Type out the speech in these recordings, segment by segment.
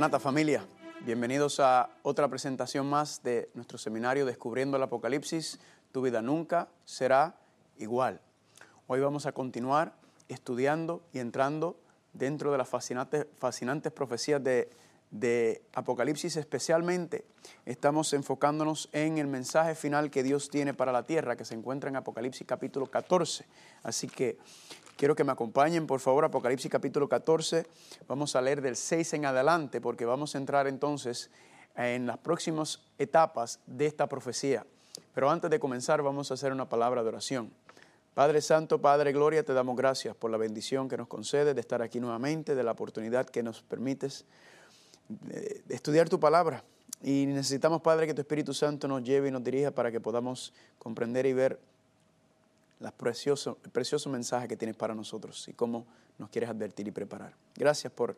Maranata familia, bienvenidos a otra presentación más de nuestro seminario Descubriendo el Apocalipsis. Tu vida nunca será igual. Hoy vamos a continuar estudiando y entrando dentro de las fascinantes, profecías de, de Apocalipsis, especialmente estamos enfocándonos en el mensaje final que Dios tiene para la tierra, que se encuentra en Apocalipsis capítulo 14. Así que Quiero que me acompañen, por favor, Apocalipsis capítulo 14. Vamos a leer del 6 en adelante porque vamos a entrar entonces en las próximas etapas de esta profecía. Pero antes de comenzar vamos a hacer una palabra de oración. Padre Santo, Padre Gloria, te damos gracias por la bendición que nos concede de estar aquí nuevamente, de la oportunidad que nos permites de estudiar tu palabra. Y necesitamos, Padre, que tu Espíritu Santo nos lleve y nos dirija para que podamos comprender y ver el precioso, precioso mensaje que tienes para nosotros y cómo nos quieres advertir y preparar. Gracias por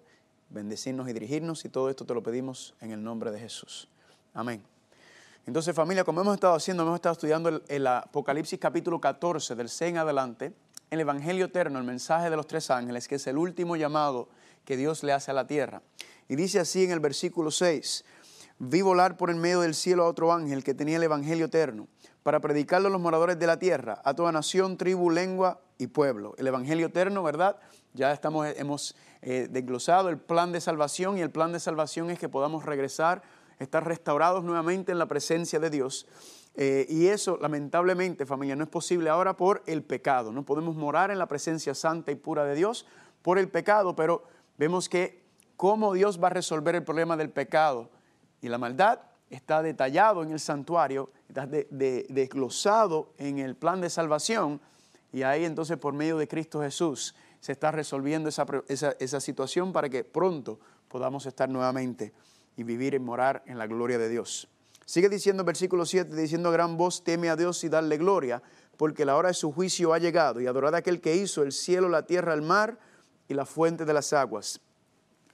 bendecirnos y dirigirnos y todo esto te lo pedimos en el nombre de Jesús. Amén. Entonces familia, como hemos estado haciendo, hemos estado estudiando el, Apocalipsis capítulo 14 del 6 en adelante, el Evangelio eterno, el mensaje de los tres ángeles, que es el último llamado que Dios le hace a la tierra. Y dice así en el versículo 6, vi volar por el medio del cielo a otro ángel que tenía el Evangelio eterno para predicarlo a los moradores de la tierra, a toda nación, tribu, lengua y pueblo. El Evangelio eterno, ¿verdad? Ya estamos, hemos eh, desglosado el plan de salvación y el plan de salvación es que podamos regresar, estar restaurados nuevamente en la presencia de Dios. Eh, y eso, lamentablemente, familia, no es posible ahora por el pecado. No podemos morar en la presencia santa y pura de Dios por el pecado, pero vemos que cómo Dios va a resolver el problema del pecado y la maldad está detallado en el santuario, está desglosado en el plan de salvación y ahí entonces por medio de Cristo Jesús se está resolviendo esa, situación para que pronto podamos estar nuevamente y vivir y morar en la gloria de Dios. Sigue diciendo versículo 7, diciendo a gran voz, teme a Dios y darle gloria, porque la hora de su juicio ha llegado, y adorad a aquel que hizo el cielo, la tierra, el mar y la fuente de las aguas.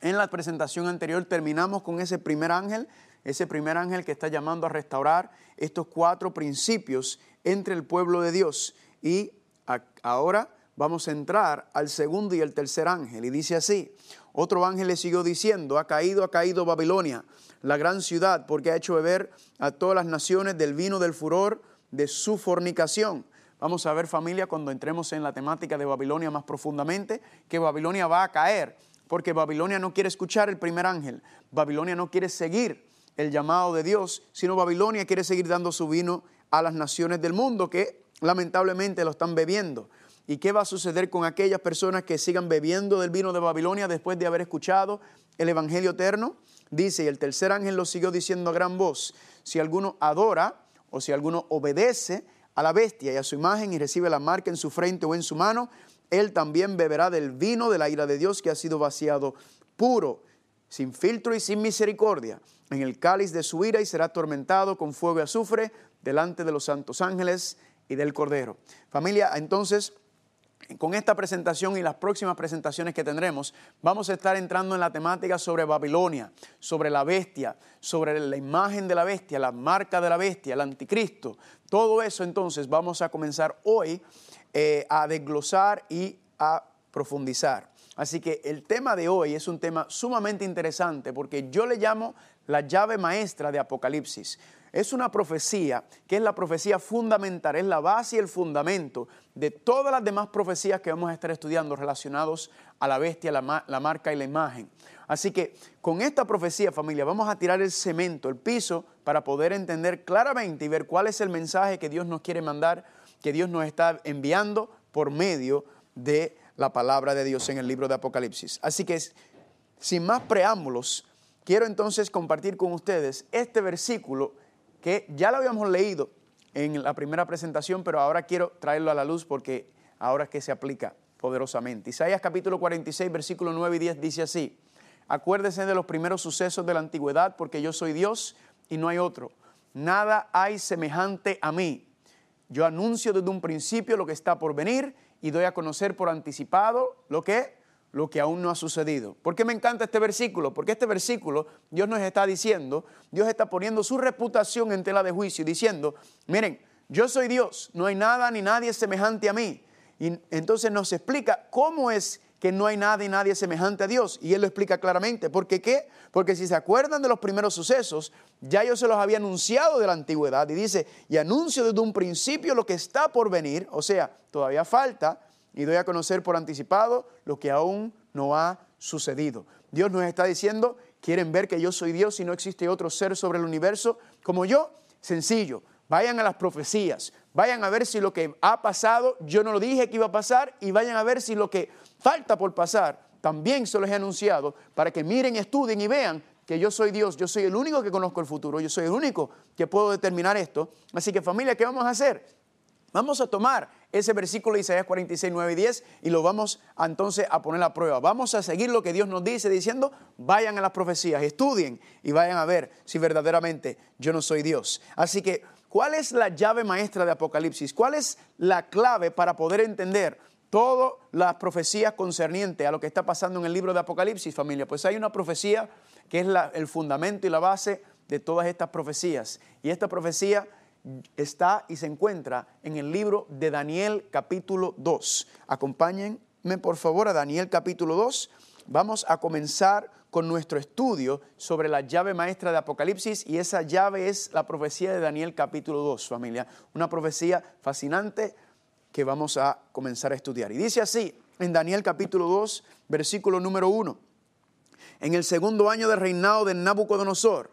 En la presentación anterior terminamos con ese primer ángel ese primer ángel que está llamando a restaurar estos cuatro principios entre el pueblo de Dios. Y ahora vamos a entrar al segundo y el tercer ángel. Y dice así, otro ángel le siguió diciendo, ha caído, ha caído Babilonia, la gran ciudad, porque ha hecho beber a todas las naciones del vino del furor de su fornicación. Vamos a ver familia cuando entremos en la temática de Babilonia más profundamente, que Babilonia va a caer, porque Babilonia no quiere escuchar el primer ángel, Babilonia no quiere seguir el llamado de Dios, sino Babilonia quiere seguir dando su vino a las naciones del mundo que lamentablemente lo están bebiendo. ¿Y qué va a suceder con aquellas personas que sigan bebiendo del vino de Babilonia después de haber escuchado el Evangelio eterno? Dice, y el tercer ángel lo siguió diciendo a gran voz, si alguno adora o si alguno obedece a la bestia y a su imagen y recibe la marca en su frente o en su mano, él también beberá del vino de la ira de Dios que ha sido vaciado puro sin filtro y sin misericordia, en el cáliz de su ira y será atormentado con fuego y azufre delante de los santos ángeles y del Cordero. Familia, entonces, con esta presentación y las próximas presentaciones que tendremos, vamos a estar entrando en la temática sobre Babilonia, sobre la bestia, sobre la imagen de la bestia, la marca de la bestia, el anticristo. Todo eso entonces vamos a comenzar hoy eh, a desglosar y a profundizar. Así que el tema de hoy es un tema sumamente interesante porque yo le llamo la llave maestra de Apocalipsis. Es una profecía que es la profecía fundamental, es la base y el fundamento de todas las demás profecías que vamos a estar estudiando relacionados a la bestia, la, marca y la imagen. Así que con esta profecía, familia, vamos a tirar el cemento, el piso, para poder entender claramente y ver cuál es el mensaje que Dios nos quiere mandar, que Dios nos está enviando por medio de la palabra de Dios en el libro de Apocalipsis. Así que, sin más preámbulos, quiero entonces compartir con ustedes este versículo que ya lo habíamos leído en la primera presentación, pero ahora quiero traerlo a la luz porque ahora es que se aplica poderosamente. Isaías capítulo 46, versículo 9 y 10 dice así, acuérdese de los primeros sucesos de la antigüedad porque yo soy Dios y no hay otro. Nada hay semejante a mí. Yo anuncio desde un principio lo que está por venir y doy a conocer por anticipado lo que lo que aún no ha sucedido. ¿Por qué me encanta este versículo? Porque este versículo Dios nos está diciendo, Dios está poniendo su reputación en tela de juicio, diciendo, miren, yo soy Dios, no hay nada ni nadie semejante a mí. Y entonces nos explica cómo es que no hay nada y nadie semejante a Dios. Y él lo explica claramente. ¿Por qué qué? Porque si se acuerdan de los primeros sucesos, ya yo se los había anunciado de la antigüedad. Y dice, y anuncio desde un principio lo que está por venir, o sea, todavía falta, y doy a conocer por anticipado lo que aún no ha sucedido. Dios nos está diciendo, quieren ver que yo soy Dios y no existe otro ser sobre el universo como yo. Sencillo, vayan a las profecías, vayan a ver si lo que ha pasado, yo no lo dije que iba a pasar, y vayan a ver si lo que falta por pasar, también se los he anunciado, para que miren, estudien y vean que yo soy Dios, yo soy el único que conozco el futuro, yo soy el único que puedo determinar esto. Así que familia, ¿qué vamos a hacer? Vamos a tomar ese versículo de Isaías 46, 9 y 10 y lo vamos entonces a poner a prueba. Vamos a seguir lo que Dios nos dice diciendo, vayan a las profecías, estudien y vayan a ver si verdaderamente yo no soy Dios. Así que, ¿cuál es la llave maestra de Apocalipsis? ¿Cuál es la clave para poder entender todas las profecías concernientes a lo que está pasando en el libro de Apocalipsis, familia? Pues hay una profecía que es el fundamento y la base de todas estas profecías. Y esta profecía está y se encuentra en el libro de Daniel capítulo 2. Acompáñenme por favor a Daniel capítulo 2. Vamos a comenzar con nuestro estudio sobre la llave maestra de Apocalipsis y esa llave es la profecía de Daniel capítulo 2, familia. Una profecía fascinante que vamos a comenzar a estudiar. Y dice así en Daniel capítulo 2, versículo número 1. En el segundo año del reinado de Nabucodonosor,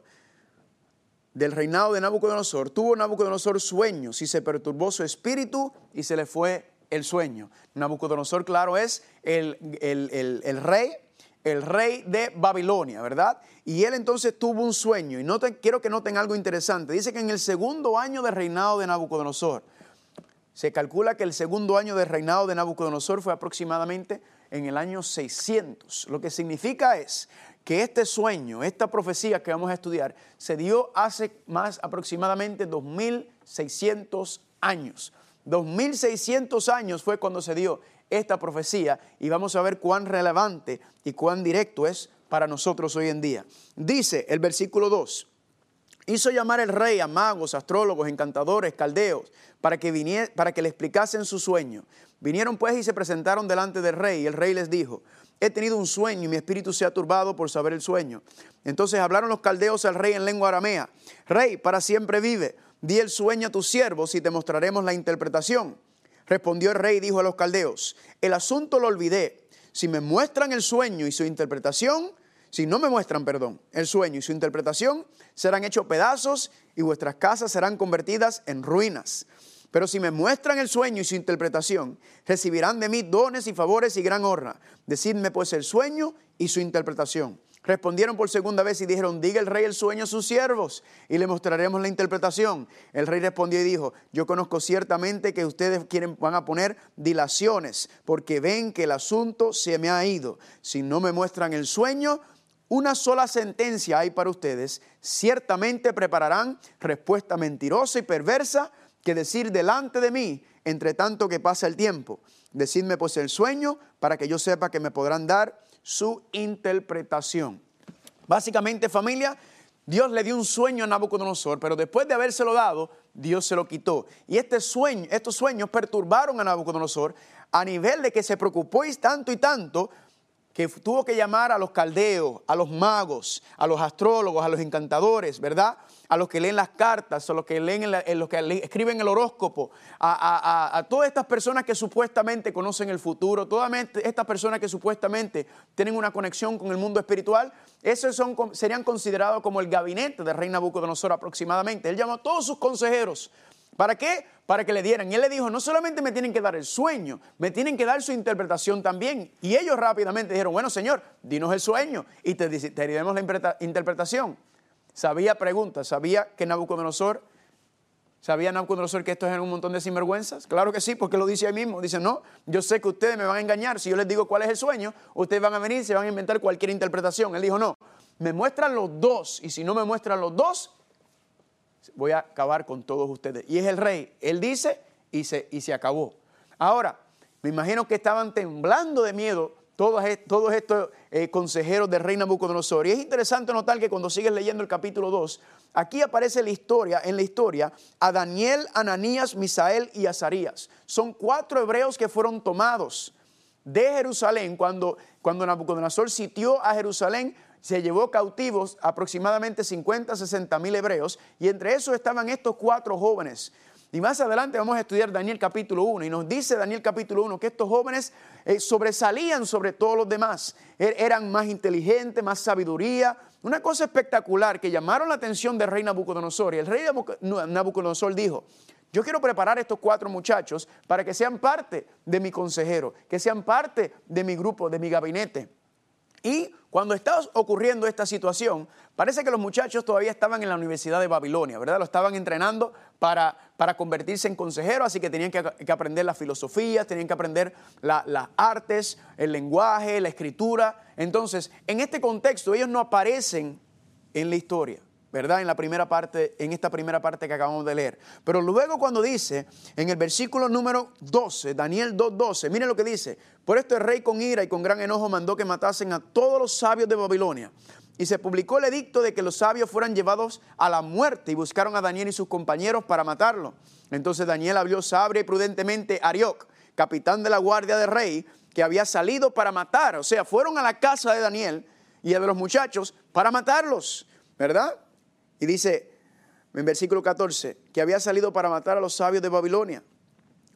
del reinado de Nabucodonosor, tuvo Nabucodonosor sueños y se perturbó su espíritu y se le fue el sueño. Nabucodonosor, claro, es el, el, rey, el rey de Babilonia, ¿verdad? Y él entonces tuvo un sueño. Y quiero que noten algo interesante. Dice que en el segundo año de reinado de Nabucodonosor, se calcula que el segundo año de reinado de Nabucodonosor fue aproximadamente en el año 600. Lo que significa es que este sueño, esta profecía que vamos a estudiar, se dio hace más aproximadamente 2600 años. 2600 años fue cuando se dio esta profecía y vamos a ver cuán relevante y cuán directo es para nosotros hoy en día. Dice el versículo 2, hizo llamar el rey a magos, astrólogos, encantadores, caldeos, para que, para que le explicasen su sueño. Vinieron pues y se presentaron delante del rey y el rey les dijo, he tenido un sueño y mi espíritu se ha turbado por saber el sueño. Entonces hablaron los caldeos al rey en lengua aramea. Rey, para siempre vive. Di el sueño a tus siervos y te mostraremos la interpretación. Respondió el rey y dijo a los caldeos, el asunto lo olvidé. Si me muestran el sueño y su interpretación, si no me muestran, perdón, el sueño y su interpretación, serán hechos pedazos y vuestras casas serán convertidas en ruinas. Pero si me muestran el sueño y su interpretación, recibirán de mí dones y favores y gran honra. Decidme pues el sueño y su interpretación. Respondieron por segunda vez y dijeron, diga el rey el sueño a sus siervos y le mostraremos la interpretación. El rey respondió y dijo, yo conozco ciertamente que ustedes quieren, van a poner dilaciones porque ven que el asunto se me ha ido. Si no me muestran el sueño, una sola sentencia hay para ustedes. Ciertamente prepararán respuesta mentirosa y perversa que decir delante de mí, entre tanto que pasa el tiempo. Decidme pues el sueño para que yo sepa que me podrán dar su interpretación. Básicamente, familia, Dios le dio un sueño a Nabucodonosor, pero después de habérselo dado, Dios se lo quitó. Y este sueño, estos sueños perturbaron a Nabucodonosor a nivel de que se preocupó y tanto y tanto que tuvo que llamar a los caldeos, a los magos, a los astrólogos, a los encantadores, ¿verdad? A los que leen las cartas, a los que leen, los que escriben el horóscopo, a, todas estas personas que supuestamente conocen el futuro, todas estas personas que supuestamente tienen una conexión con el mundo espiritual, esos son, serían considerados como el gabinete de rey Nabucodonosor aproximadamente. Él llamó a todos sus consejeros. ¿Para qué? para que le dieran. Y él le dijo, no solamente me tienen que dar el sueño, me tienen que dar su interpretación también. Y ellos rápidamente dijeron, bueno, Señor, dinos el sueño y te, te diremos la interpretación. Sabía preguntas, sabía que Nabucodonosor, sabía Nabucodonosor que esto es un montón de sinvergüenzas. Claro que sí, porque lo dice ahí mismo. Dice, no, yo sé que ustedes me van a engañar. Si yo les digo cuál es el sueño, ustedes van a venir y se van a inventar cualquier interpretación. Él dijo, no, me muestran los dos. Y si no me muestran los dos, voy a acabar con todos ustedes. Y es el rey. Él dice y se, y se acabó. Ahora, me imagino que estaban temblando de miedo todos, todos estos eh, consejeros del rey Nabucodonosor. Y es interesante notar que cuando sigues leyendo el capítulo 2, aquí aparece la historia, en la historia a Daniel, Ananías, Misael y Azarías. Son cuatro hebreos que fueron tomados de Jerusalén, cuando, cuando Nabucodonosor sitió a Jerusalén, se llevó cautivos aproximadamente 50, 60 mil hebreos, y entre esos estaban estos cuatro jóvenes. Y más adelante vamos a estudiar Daniel capítulo 1, y nos dice Daniel capítulo 1 que estos jóvenes eh, sobresalían sobre todos los demás, er, eran más inteligentes, más sabiduría, una cosa espectacular que llamaron la atención del rey Nabucodonosor. Y el rey Nabucodonosor dijo, yo quiero preparar a estos cuatro muchachos para que sean parte de mi consejero, que sean parte de mi grupo, de mi gabinete. Y cuando está ocurriendo esta situación, parece que los muchachos todavía estaban en la Universidad de Babilonia, ¿verdad? Lo estaban entrenando para, para convertirse en consejeros, así que tenían que, aprender las filosofías, tenían que aprender las artes, el lenguaje, la escritura. Entonces, en este contexto, ellos no aparecen en la historia. ¿Verdad? En la primera parte, en esta primera parte que acabamos de leer. Pero luego cuando dice, en el versículo número 12, Daniel 2.12, miren lo que dice, por esto el rey con ira y con gran enojo mandó que matasen a todos los sabios de Babilonia. Y se publicó el edicto de que los sabios fueran llevados a la muerte y buscaron a Daniel y sus compañeros para matarlo. Entonces Daniel abrió sabria y prudentemente a Arioc, capitán de la guardia del rey, que había salido para matar. O sea, fueron a la casa de Daniel y a de los muchachos para matarlos, ¿verdad? Y dice en versículo 14 que había salido para matar a los sabios de Babilonia.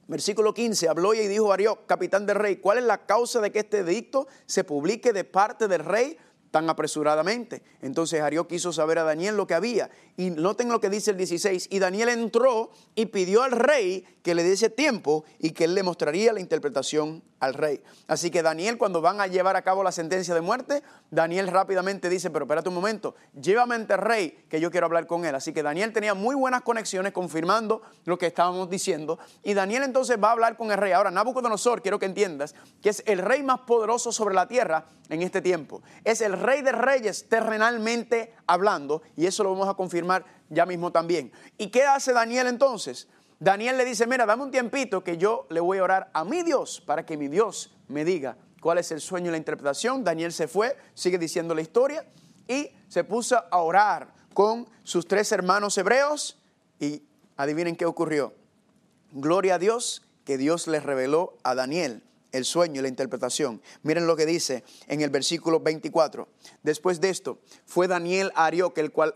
Versículo 15, habló y dijo a capitán del rey, ¿cuál es la causa de que este edicto se publique de parte del rey tan apresuradamente. Entonces Arió quiso saber a Daniel lo que había. Y noten lo que dice el 16. Y Daniel entró y pidió al rey que le diese tiempo y que él le mostraría la interpretación al rey. Así que Daniel, cuando van a llevar a cabo la sentencia de muerte, Daniel rápidamente dice, pero espérate un momento, llévame ante el rey que yo quiero hablar con él. Así que Daniel tenía muy buenas conexiones confirmando lo que estábamos diciendo. Y Daniel entonces va a hablar con el rey. Ahora, Nabucodonosor, quiero que entiendas que es el rey más poderoso sobre la tierra en este tiempo. Es el rey de reyes terrenalmente hablando, y eso lo vamos a confirmar ya mismo también. ¿Y qué hace Daniel entonces? Daniel le dice, mira, dame un tiempito que yo le voy a orar a mi Dios para que mi Dios me diga cuál es el sueño y la interpretación. Daniel se fue, sigue diciendo la historia, y se puso a orar con sus tres hermanos hebreos, y adivinen qué ocurrió. Gloria a Dios que Dios les reveló a Daniel el sueño y la interpretación. Miren lo que dice en el versículo 24. Después de esto, fue Daniel a Arioc, el cual,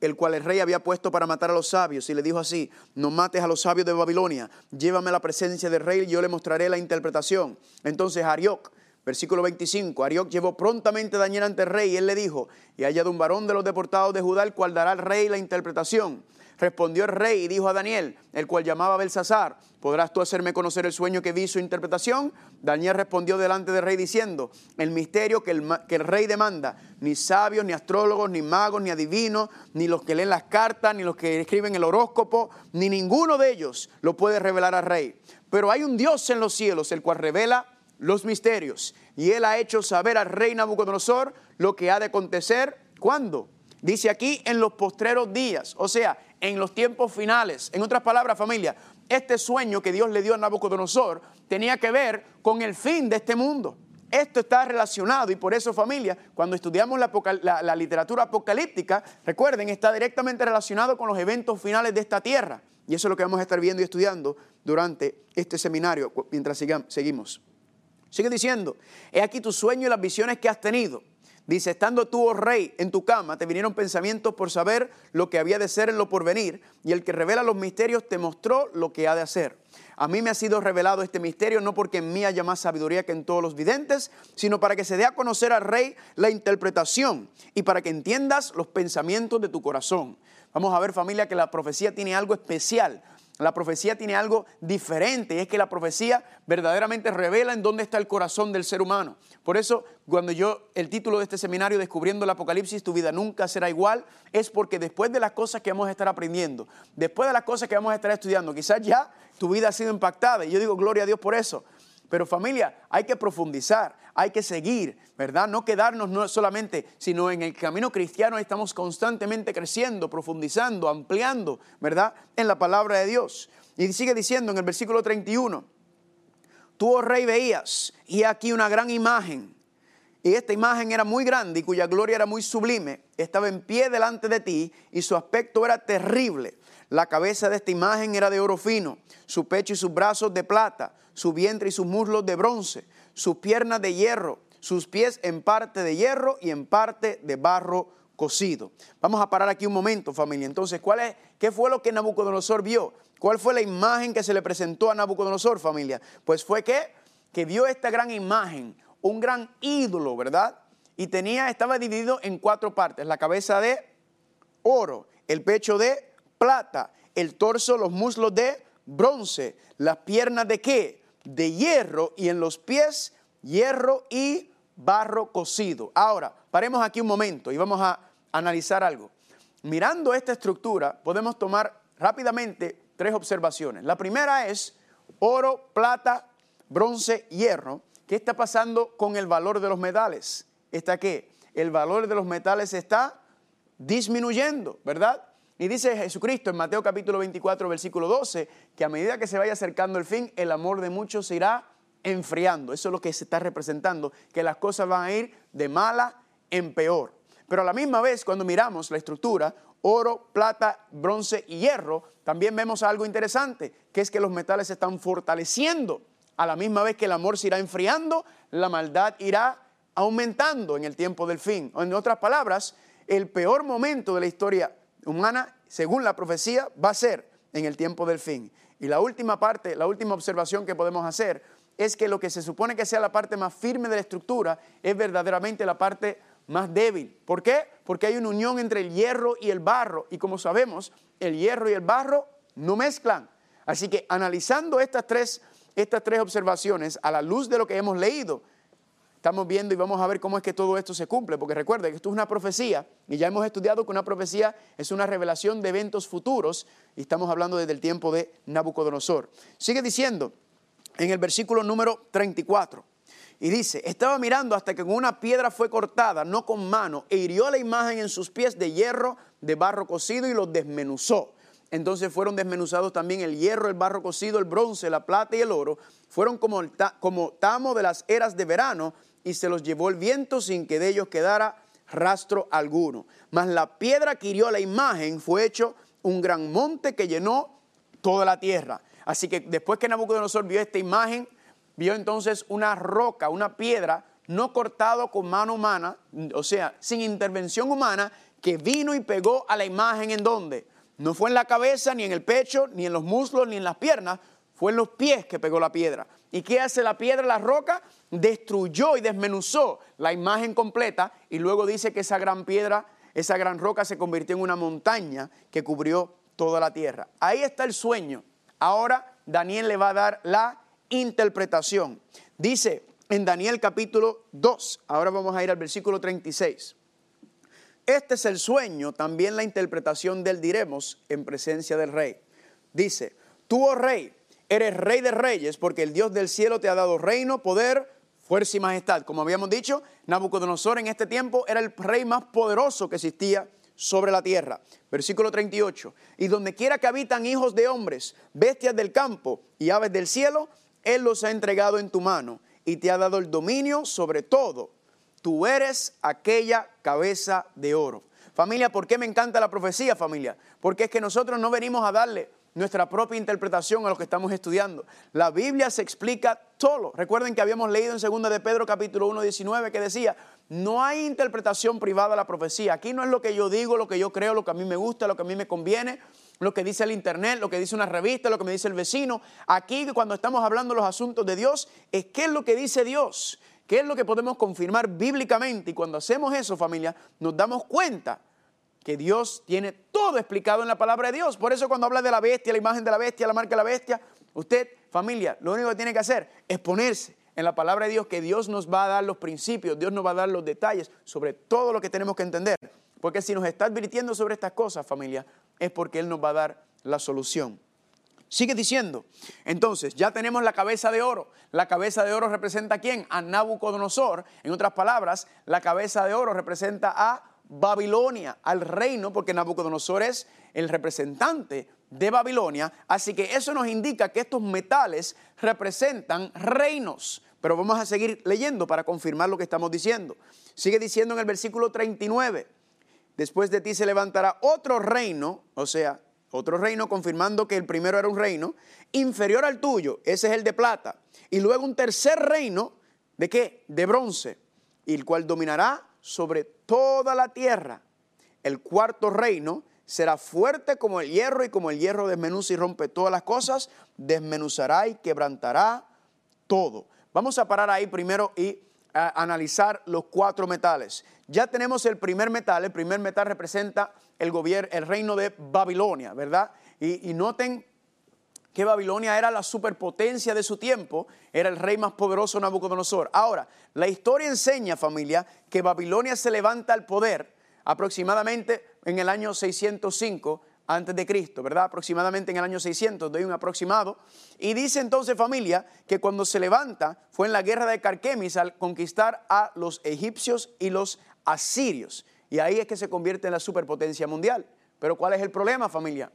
el cual el rey había puesto para matar a los sabios, y le dijo así, no mates a los sabios de Babilonia, llévame a la presencia del rey y yo le mostraré la interpretación. Entonces Arioc, versículo 25, Arioc llevó prontamente a Daniel ante el rey y él le dijo, y hallado un varón de los deportados de Judá, el cual dará al rey la interpretación. Respondió el rey y dijo a Daniel, el cual llamaba Belsasar, ¿podrás tú hacerme conocer el sueño que vi su interpretación? Daniel respondió delante del rey diciendo, el misterio que el, que el rey demanda, ni sabios, ni astrólogos, ni magos, ni adivinos, ni los que leen las cartas, ni los que escriben el horóscopo, ni ninguno de ellos lo puede revelar al rey. Pero hay un Dios en los cielos, el cual revela los misterios. Y él ha hecho saber al rey Nabucodonosor lo que ha de acontecer. ¿Cuándo? Dice aquí en los postreros días, o sea, en los tiempos finales. En otras palabras, familia, este sueño que Dios le dio a Nabucodonosor tenía que ver con el fin de este mundo. Esto está relacionado y por eso familia, cuando estudiamos la, literatura apocalíptica, recuerden, está directamente relacionado con los eventos finales de esta tierra. Y eso es lo que vamos a estar viendo y estudiando durante este seminario mientras seguimos. Sigue diciendo, he aquí tu sueño y las visiones que has tenido. Dice, estando tú, oh rey, en tu cama, te vinieron pensamientos por saber lo que había de ser en lo porvenir, y el que revela los misterios te mostró lo que ha de hacer. A mí me ha sido revelado este misterio, no porque en mí haya más sabiduría que en todos los videntes, sino para que se dé a conocer al rey la interpretación y para que entiendas los pensamientos de tu corazón. Vamos a ver familia que la profecía tiene algo especial. La profecía tiene algo diferente y es que la profecía verdaderamente revela en dónde está el corazón del ser humano. Por eso, cuando yo, el título de este seminario, Descubriendo el Apocalipsis, tu vida nunca será igual, es porque después de las cosas que vamos a estar aprendiendo, después de las cosas que vamos a estar estudiando, quizás ya tu vida ha sido impactada y yo digo gloria a Dios por eso. Pero familia, hay que profundizar, hay que seguir, ¿verdad? No quedarnos no solamente, sino en el camino cristiano estamos constantemente creciendo, profundizando, ampliando, ¿verdad? En la palabra de Dios. Y sigue diciendo en el versículo 31, tú, oh rey, veías, y aquí una gran imagen, y esta imagen era muy grande y cuya gloria era muy sublime, estaba en pie delante de ti y su aspecto era terrible. La cabeza de esta imagen era de oro fino, su pecho y sus brazos de plata, su vientre y sus muslos de bronce, sus piernas de hierro, sus pies en parte de hierro y en parte de barro cocido. Vamos a parar aquí un momento, familia. Entonces, ¿cuál es, ¿qué fue lo que Nabucodonosor vio? ¿Cuál fue la imagen que se le presentó a Nabucodonosor, familia? Pues fue que, que vio esta gran imagen, un gran ídolo, ¿verdad? Y tenía, estaba dividido en cuatro partes. La cabeza de oro, el pecho de plata, el torso, los muslos de bronce, las piernas de qué? De hierro y en los pies hierro y barro cocido. Ahora, paremos aquí un momento y vamos a analizar algo. Mirando esta estructura, podemos tomar rápidamente tres observaciones. La primera es oro, plata, bronce, hierro. ¿Qué está pasando con el valor de los metales? ¿Está qué? El valor de los metales está disminuyendo, ¿verdad? Y dice Jesucristo en Mateo capítulo 24, versículo 12, que a medida que se vaya acercando el fin, el amor de muchos se irá enfriando. Eso es lo que se está representando, que las cosas van a ir de mala en peor. Pero a la misma vez, cuando miramos la estructura, oro, plata, bronce y hierro, también vemos algo interesante, que es que los metales se están fortaleciendo. A la misma vez que el amor se irá enfriando, la maldad irá aumentando en el tiempo del fin. En otras palabras, el peor momento de la historia humana, según la profecía, va a ser en el tiempo del fin. Y la última parte, la última observación que podemos hacer es que lo que se supone que sea la parte más firme de la estructura es verdaderamente la parte más débil. ¿Por qué? Porque hay una unión entre el hierro y el barro. Y como sabemos, el hierro y el barro no mezclan. Así que analizando estas tres, estas tres observaciones a la luz de lo que hemos leído, estamos viendo y vamos a ver cómo es que todo esto se cumple, porque recuerde que esto es una profecía y ya hemos estudiado que una profecía es una revelación de eventos futuros y estamos hablando desde el tiempo de Nabucodonosor. Sigue diciendo en el versículo número 34 y dice, estaba mirando hasta que con una piedra fue cortada, no con mano, e hirió la imagen en sus pies de hierro, de barro cocido y los desmenuzó. Entonces fueron desmenuzados también el hierro, el barro cocido, el bronce, la plata y el oro. Fueron como, como tamo de las eras de verano y se los llevó el viento sin que de ellos quedara rastro alguno. Mas la piedra que hirió la imagen fue hecho un gran monte que llenó toda la tierra. Así que después que Nabucodonosor vio esta imagen, vio entonces una roca, una piedra, no cortado con mano humana, o sea, sin intervención humana, que vino y pegó a la imagen en donde. No fue en la cabeza, ni en el pecho, ni en los muslos, ni en las piernas, fue en los pies que pegó la piedra. ¿Y qué hace la piedra, la roca? Destruyó y desmenuzó la imagen completa y luego dice que esa gran piedra, esa gran roca se convirtió en una montaña que cubrió toda la tierra. Ahí está el sueño. Ahora Daniel le va a dar la interpretación. Dice en Daniel capítulo 2, ahora vamos a ir al versículo 36. Este es el sueño, también la interpretación del diremos en presencia del rey. Dice, tú, oh rey, eres rey de reyes porque el Dios del cielo te ha dado reino, poder, fuerza y majestad. Como habíamos dicho, Nabucodonosor en este tiempo era el rey más poderoso que existía sobre la tierra. Versículo 38. Y donde quiera que habitan hijos de hombres, bestias del campo y aves del cielo, Él los ha entregado en tu mano y te ha dado el dominio sobre todo. Tú eres aquella cabeza de oro. Familia, ¿por qué me encanta la profecía, familia? Porque es que nosotros no venimos a darle nuestra propia interpretación a lo que estamos estudiando. La Biblia se explica todo. Recuerden que habíamos leído en 2 de Pedro capítulo 1, 19 que decía, no hay interpretación privada a la profecía. Aquí no es lo que yo digo, lo que yo creo, lo que a mí me gusta, lo que a mí me conviene, lo que dice el internet, lo que dice una revista, lo que me dice el vecino. Aquí cuando estamos hablando de los asuntos de Dios, es qué es lo que dice Dios, qué es lo que podemos confirmar bíblicamente. Y cuando hacemos eso, familia, nos damos cuenta que Dios tiene todo explicado en la palabra de Dios. Por eso cuando habla de la bestia, la imagen de la bestia, la marca de la bestia, usted, familia, lo único que tiene que hacer es ponerse en la palabra de Dios que Dios nos va a dar los principios, Dios nos va a dar los detalles sobre todo lo que tenemos que entender. Porque si nos está advirtiendo sobre estas cosas, familia, es porque Él nos va a dar la solución. Sigue diciendo, entonces ya tenemos la cabeza de oro. La cabeza de oro representa a quién? A Nabucodonosor. En otras palabras, la cabeza de oro representa a Babilonia, al reino, porque Nabucodonosor es el representante de Babilonia. Así que eso nos indica que estos metales representan reinos. Pero vamos a seguir leyendo para confirmar lo que estamos diciendo. Sigue diciendo en el versículo 39, después de ti se levantará otro reino, o sea, otro reino confirmando que el primero era un reino, inferior al tuyo, ese es el de plata. Y luego un tercer reino ¿De qué? De bronce, el cual dominará sobre toda la tierra. El cuarto reino será fuerte como el hierro y como el hierro desmenuza y rompe todas las cosas, desmenuzará y quebrantará todo. Vamos a parar ahí primero y analizar los cuatro metales. Ya tenemos el primer metal, el primer metal representa el gobierno, el reino de Babilonia, ¿verdad? Y, y noten que Babilonia era la superpotencia de su tiempo, era el rey más poderoso Nabucodonosor. Ahora, la historia enseña, familia, que Babilonia se levanta al poder aproximadamente en el año 605 antes de Cristo, ¿verdad? Aproximadamente en el año 600, doy un aproximado. Y dice entonces familia que cuando se levanta fue en la guerra de Carquemis al conquistar a los egipcios y los asirios. Y ahí es que se convierte en la superpotencia mundial. Pero ¿cuál es el problema familia?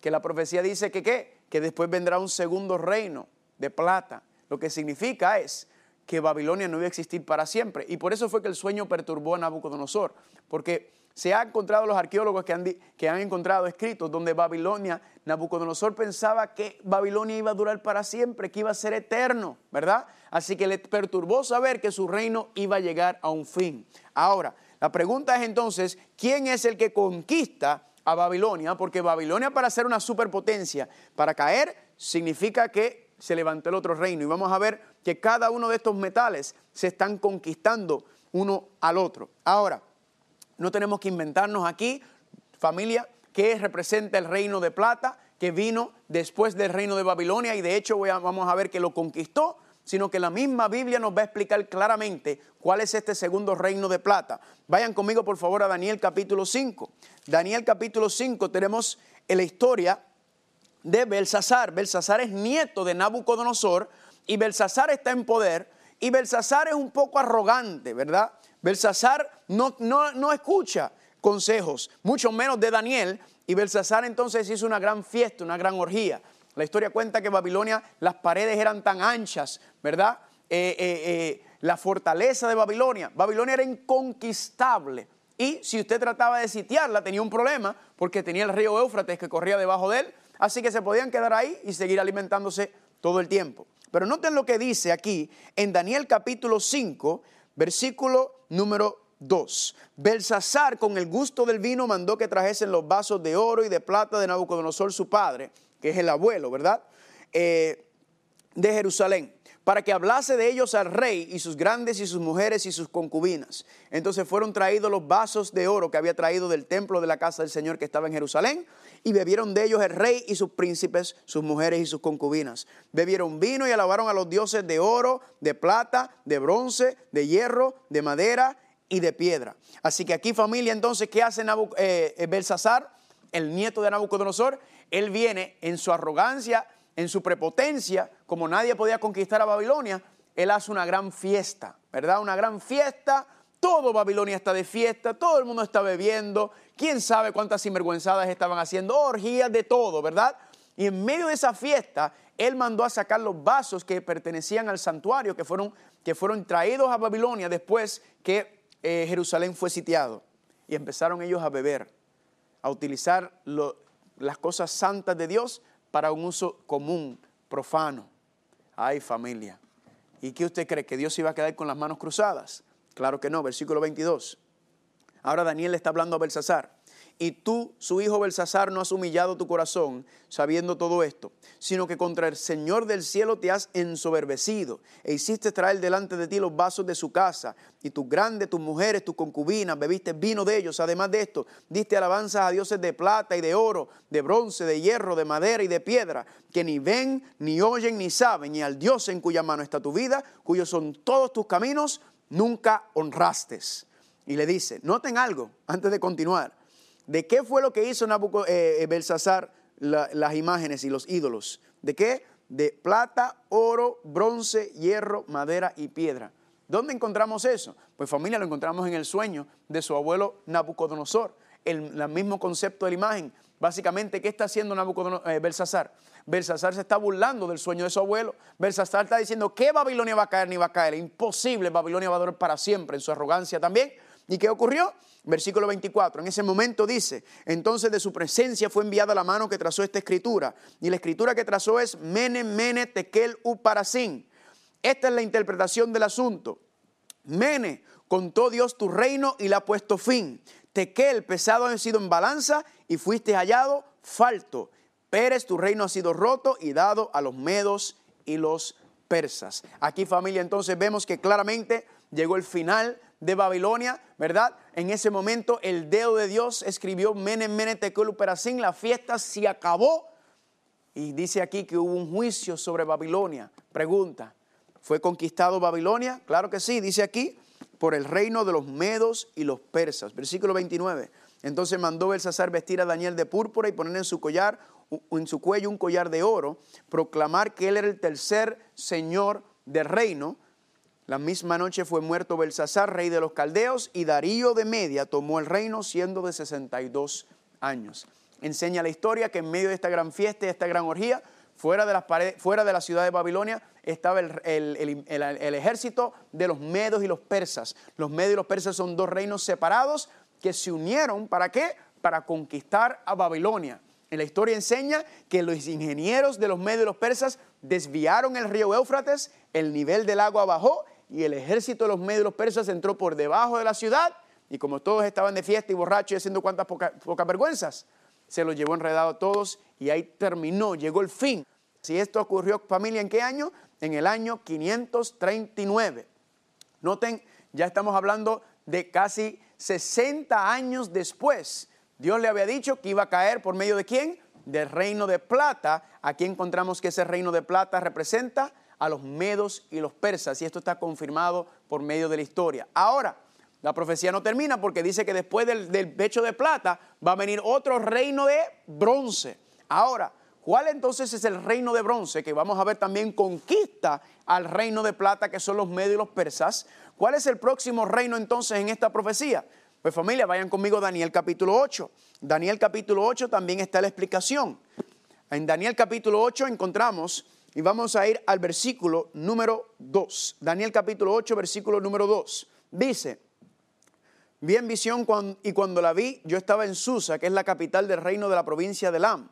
Que la profecía dice que qué? Que después vendrá un segundo reino de plata. Lo que significa es que Babilonia no iba a existir para siempre. Y por eso fue que el sueño perturbó a Nabucodonosor. Porque se han encontrado los arqueólogos que han, que han encontrado escritos donde Babilonia, Nabucodonosor pensaba que Babilonia iba a durar para siempre, que iba a ser eterno, ¿verdad? Así que le perturbó saber que su reino iba a llegar a un fin. Ahora, la pregunta es entonces, ¿quién es el que conquista Babilonia? Porque Babilonia para ser una superpotencia, para caer, significa que se levantó el otro reino. Y vamos a ver que cada uno de estos metales se están conquistando uno al otro. Ahora, no tenemos que inventarnos aquí, familia, que representa el reino de plata que vino después del reino de Babilonia y de hecho vamos a ver que lo conquistó, sino que la misma Biblia nos va a explicar claramente cuál es este segundo reino de plata. Vayan conmigo por favor a Daniel capítulo 5. Daniel capítulo 5 tenemos la historia de Belsasar. Belsasar es nieto de Nabucodonosor y Belsasar está en poder y Belsasar es un poco arrogante, ¿verdad? Belsasar no, no, escucha consejos, mucho menos de Daniel, y Belsasar entonces hizo una gran fiesta, una gran orgía. La historia cuenta que Babilonia, las paredes eran tan anchas, ¿verdad? Eh, eh, eh, la fortaleza de Babilonia, Babilonia era inconquistable. Y si usted trataba de sitiarla, tenía un problema, porque tenía el río Éufrates que corría debajo de él, así que se podían quedar ahí y seguir alimentándose todo el tiempo. Pero noten lo que dice aquí en Daniel capítulo 5, versículo número 2. Belsasar con el gusto del vino mandó que trajesen los vasos de oro y de plata de Nabucodonosor su padre, que es el abuelo, ¿verdad? Eh, de Jerusalén para que hablase de ellos al rey y sus grandes y sus mujeres y sus concubinas. Entonces fueron traídos los vasos de oro que había traído del templo de la casa del Señor que estaba en Jerusalén, y bebieron de ellos el rey y sus príncipes, sus mujeres y sus concubinas. Bebieron vino y alabaron a los dioses de oro, de plata, de bronce, de hierro, de madera y de piedra. Así que aquí familia, entonces, ¿qué hace eh, eh, el nieto de Nabucodonosor? Él viene en su arrogancia, en su prepotencia, como nadie podía conquistar a Babilonia, él hace una gran fiesta, ¿verdad? Una gran fiesta, todo Babilonia está de fiesta, todo el mundo está bebiendo, quién sabe cuántas sinvergüenzadas estaban haciendo, orgías de todo, ¿verdad? Y en medio de esa fiesta, él mandó a sacar los vasos que pertenecían al santuario, que fueron, que fueron traídos a Babilonia después que eh, Jerusalén fue sitiado. Y empezaron ellos a beber, a utilizar las cosas santas de Dios para un uso común, profano. Ay familia. ¿Y qué usted cree? ¿Que Dios iba a quedar con las manos cruzadas? Claro que no, versículo 22. Ahora Daniel le está hablando a Belsasar y tú, su hijo Belsasar, no has humillado tu corazón sabiendo todo esto, sino que contra el Señor del cielo te has ensoberbecido e hiciste traer delante de ti los vasos de su casa y tus grandes, tus mujeres, tus concubinas, bebiste vino de ellos. Además de esto, diste alabanzas a dioses de plata y de oro, de bronce, de hierro, de madera y de piedra, que ni ven, ni oyen, ni saben, y al Dios en cuya mano está tu vida, cuyos son todos tus caminos, nunca honraste. Y le dice, noten algo antes de continuar ¿De qué fue lo que hizo eh, eh, Belsasar las imágenes y los ídolos? ¿De qué? De plata, oro, bronce, hierro, madera y piedra. ¿Dónde encontramos eso? Pues familia, lo encontramos en el sueño de su abuelo Nabucodonosor. El, mismo concepto de la imagen. Básicamente, ¿qué está haciendo Nabucodonosor, eh, Belsasar? Belsasar se está burlando del sueño de su abuelo. Belsasar está diciendo que Babilonia va a caer ni va a caer. Imposible, Babilonia va a durar para siempre en su arrogancia también. ¿Y qué ocurrió? Versículo 24, en ese momento dice, entonces de su presencia fue enviada la mano que trazó esta escritura. Y la escritura que trazó es Mene, Mene, Tekel, Uparasin. Esta es la interpretación del asunto. Mene, contó Dios tu reino y le ha puesto fin. Tequel, pesado ha sido en balanza y fuiste hallado falto. Pérez, tu reino ha sido roto y dado a los medos y los persas. Aquí familia, entonces vemos que claramente llegó el final de Babilonia, ¿verdad? En ese momento el dedo de Dios escribió Mene, Mene, Tekel, Perasin, la fiesta se acabó. Y dice aquí que hubo un juicio sobre Babilonia. Pregunta, ¿fue conquistado Babilonia? Claro que sí, dice aquí, por el reino de los medos y los persas. Versículo 29. Entonces mandó Belsasar vestir a Daniel de púrpura y poner en su collar en su cuello un collar de oro, proclamar que él era el tercer señor del reino. La misma noche fue muerto Belsasar, rey de los caldeos, y Darío de Media tomó el reino siendo de 62 años. Enseña la historia que en medio de esta gran fiesta y esta gran orgía, fuera de, las paredes, fuera de la ciudad de Babilonia, estaba el, ejército de los medos y los persas. Los medos y los persas son dos reinos separados que se unieron, ¿para qué? Para conquistar a Babilonia. En la historia enseña que los ingenieros de los medios de los persas desviaron el río Éufrates, el nivel del agua bajó y el ejército de los los persas entró por debajo de la ciudad y como todos estaban de fiesta y borrachos y haciendo cuantas pocas vergüenzas, se los llevó enredado a todos y ahí terminó, llegó el fin. Si esto ocurrió, familia, ¿en qué año? En el año 539. Noten, ya estamos hablando de casi 60 años después Dios le había dicho que iba a caer por medio de quién? Del reino de plata. Aquí encontramos que ese reino de plata representa a los medos y los persas y esto está confirmado por medio de la historia. Ahora, la profecía no termina porque dice que después del, pecho de plata va a venir otro reino de bronce. Ahora, ¿cuál entonces es el reino de bronce? Que vamos a ver también conquista al reino de plata que son los medios y los persas. ¿Cuál es el próximo reino entonces en esta profecía? Pues familia, vayan conmigo a Daniel capítulo 8. Daniel capítulo 8 también está la explicación. En Daniel capítulo 8 encontramos, y vamos a ir al versículo número 2. Daniel capítulo 8, versículo número 2. Dice, vi en visión y cuando la vi, yo estaba en Susa, que es la capital del reino de la provincia de Lam.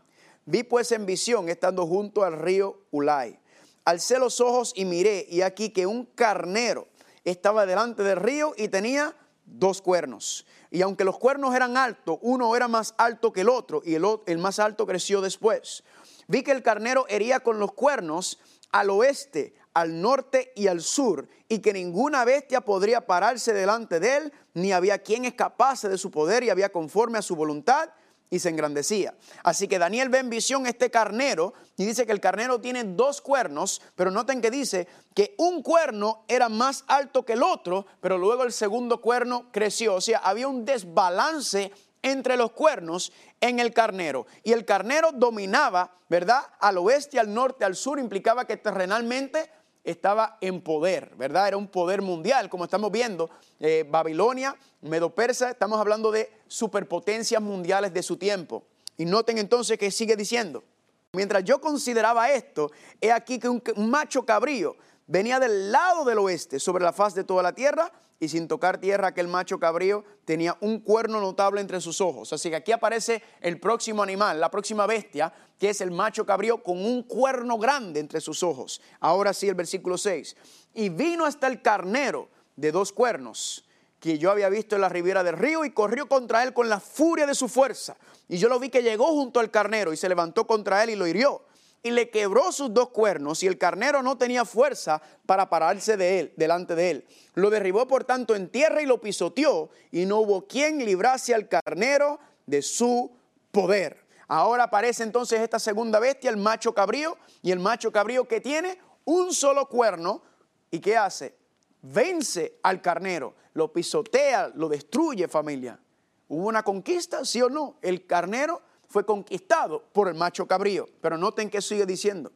Vi pues en visión, estando junto al río Ulay. Alcé los ojos y miré, y aquí que un carnero estaba delante del río y tenía dos cuernos. Y aunque los cuernos eran altos, uno era más alto que el otro y el más alto creció después. Vi que el carnero hería con los cuernos al oeste, al norte y al sur, y que ninguna bestia podría pararse delante de él, ni había quien escapase de su poder y había conforme a su voluntad, y se engrandecía. Así que Daniel ve en visión este carnero y dice que el carnero tiene dos cuernos, pero noten que dice que un cuerno era más alto que el otro, pero luego el segundo cuerno creció. O sea, había un desbalance entre los cuernos en el carnero. Y el carnero dominaba, ¿verdad? Al oeste, al norte, al sur, implicaba que terrenalmente estaba en poder, ¿verdad? Era un poder mundial, como estamos viendo. Eh, Babilonia, Medo-Persa, estamos hablando de superpotencias mundiales de su tiempo. Y noten entonces que sigue diciendo, mientras yo consideraba esto, he aquí que un macho cabrío venía del lado del oeste sobre la faz de toda la tierra y sin tocar tierra aquel macho cabrío tenía un cuerno notable entre sus ojos. Así que aquí aparece el próximo animal, la próxima bestia, que es el macho cabrío con un cuerno grande entre sus ojos. Ahora sí el versículo 6. Y vino hasta el carnero de dos cuernos que yo había visto en la ribera del río y corrió contra él con la furia de su fuerza. Y yo lo vi que llegó junto al carnero y se levantó contra él y lo hirió y le quebró sus dos cuernos y el carnero no tenía fuerza para pararse de él, delante de él. Lo derribó por tanto en tierra y lo pisoteó y no hubo quien librase al carnero de su poder. Ahora aparece entonces esta segunda bestia, el macho cabrío, y el macho cabrío que tiene un solo cuerno y ¿qué hace? Vence al carnero, lo pisotea, lo destruye familia. ¿Hubo una conquista? ¿Sí o no? El carnero fue conquistado por el macho cabrío. Pero noten que sigue diciendo.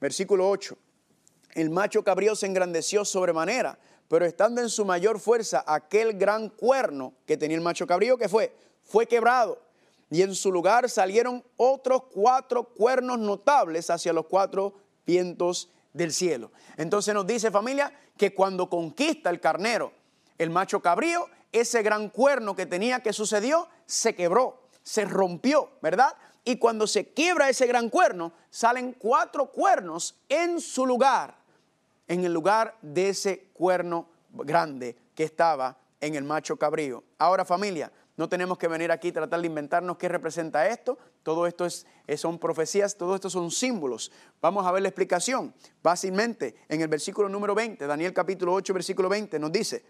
Versículo 8. El macho cabrío se engrandeció sobremanera, pero estando en su mayor fuerza aquel gran cuerno que tenía el macho cabrío, que fue? Fue quebrado. Y en su lugar salieron otros cuatro cuernos notables hacia los cuatro vientos del cielo. Entonces nos dice familia que cuando conquista el carnero, el macho cabrío, ese gran cuerno que tenía que sucedió, se quebró se rompió, ¿verdad? Y cuando se quiebra ese gran cuerno, salen cuatro cuernos en su lugar. en el lugar de ese cuerno grande que estaba en el macho cabrío. Ahora familia, no tenemos que venir aquí y tratar de inventarnos qué representa esto. Todo esto es, son profecías, todo esto son símbolos. Vamos a ver la explicación. Básicamente, en el versículo número 20, Daniel capítulo 8, versículo 20, nos dice,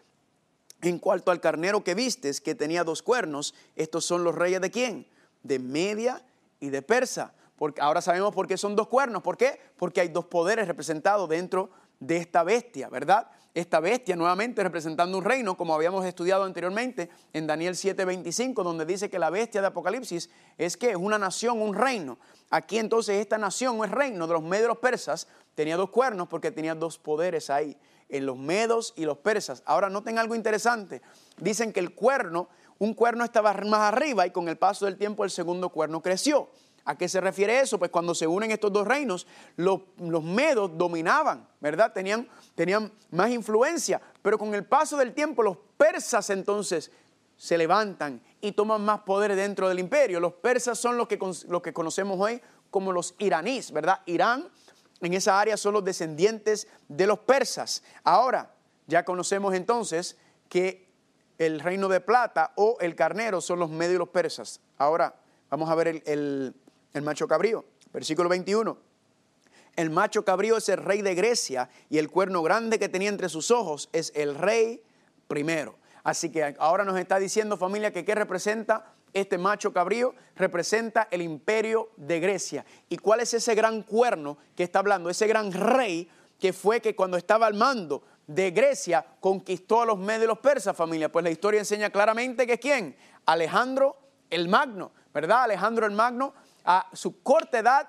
en cuanto al carnero que vistes, que tenía dos cuernos, estos son los reyes de quién? De Media y de Persa. Porque ahora sabemos por qué son dos cuernos. ¿Por qué? Porque hay dos poderes representados dentro de esta bestia, ¿verdad? esta bestia nuevamente representando un reino, como habíamos estudiado anteriormente en Daniel 7:25, donde dice que la bestia de Apocalipsis es que es una nación, un reino. Aquí entonces esta nación o es reino de los medos persas tenía dos cuernos porque tenía dos poderes ahí, en los medos y los persas. Ahora noten algo interesante, dicen que el cuerno, un cuerno estaba más arriba y con el paso del tiempo el segundo cuerno creció. ¿A qué se refiere eso? Pues cuando se unen estos dos reinos, los, medos dominaban, ¿verdad? Tenían, tenían más influencia, pero con el paso del tiempo los persas entonces se levantan y toman más poder dentro del imperio. Los persas son los que, los que conocemos hoy como los iraníes, ¿verdad? Irán en esa área son los descendientes de los persas. Ahora, ya conocemos entonces que el reino de plata o el carnero son los medios y los persas. Ahora, vamos a ver el el macho cabrío. Versículo 21. El macho cabrío es el rey de Grecia y el cuerno grande que tenía entre sus ojos es el rey primero. Así que ahora nos está diciendo familia que qué representa este macho cabrío, representa el imperio de Grecia. ¿Y cuál es ese gran cuerno que está hablando? Ese gran rey que fue que cuando estaba al mando de Grecia conquistó a los medios de los persas, familia. Pues la historia enseña claramente que quién? Alejandro el Magno, ¿verdad? Alejandro el Magno a su corta edad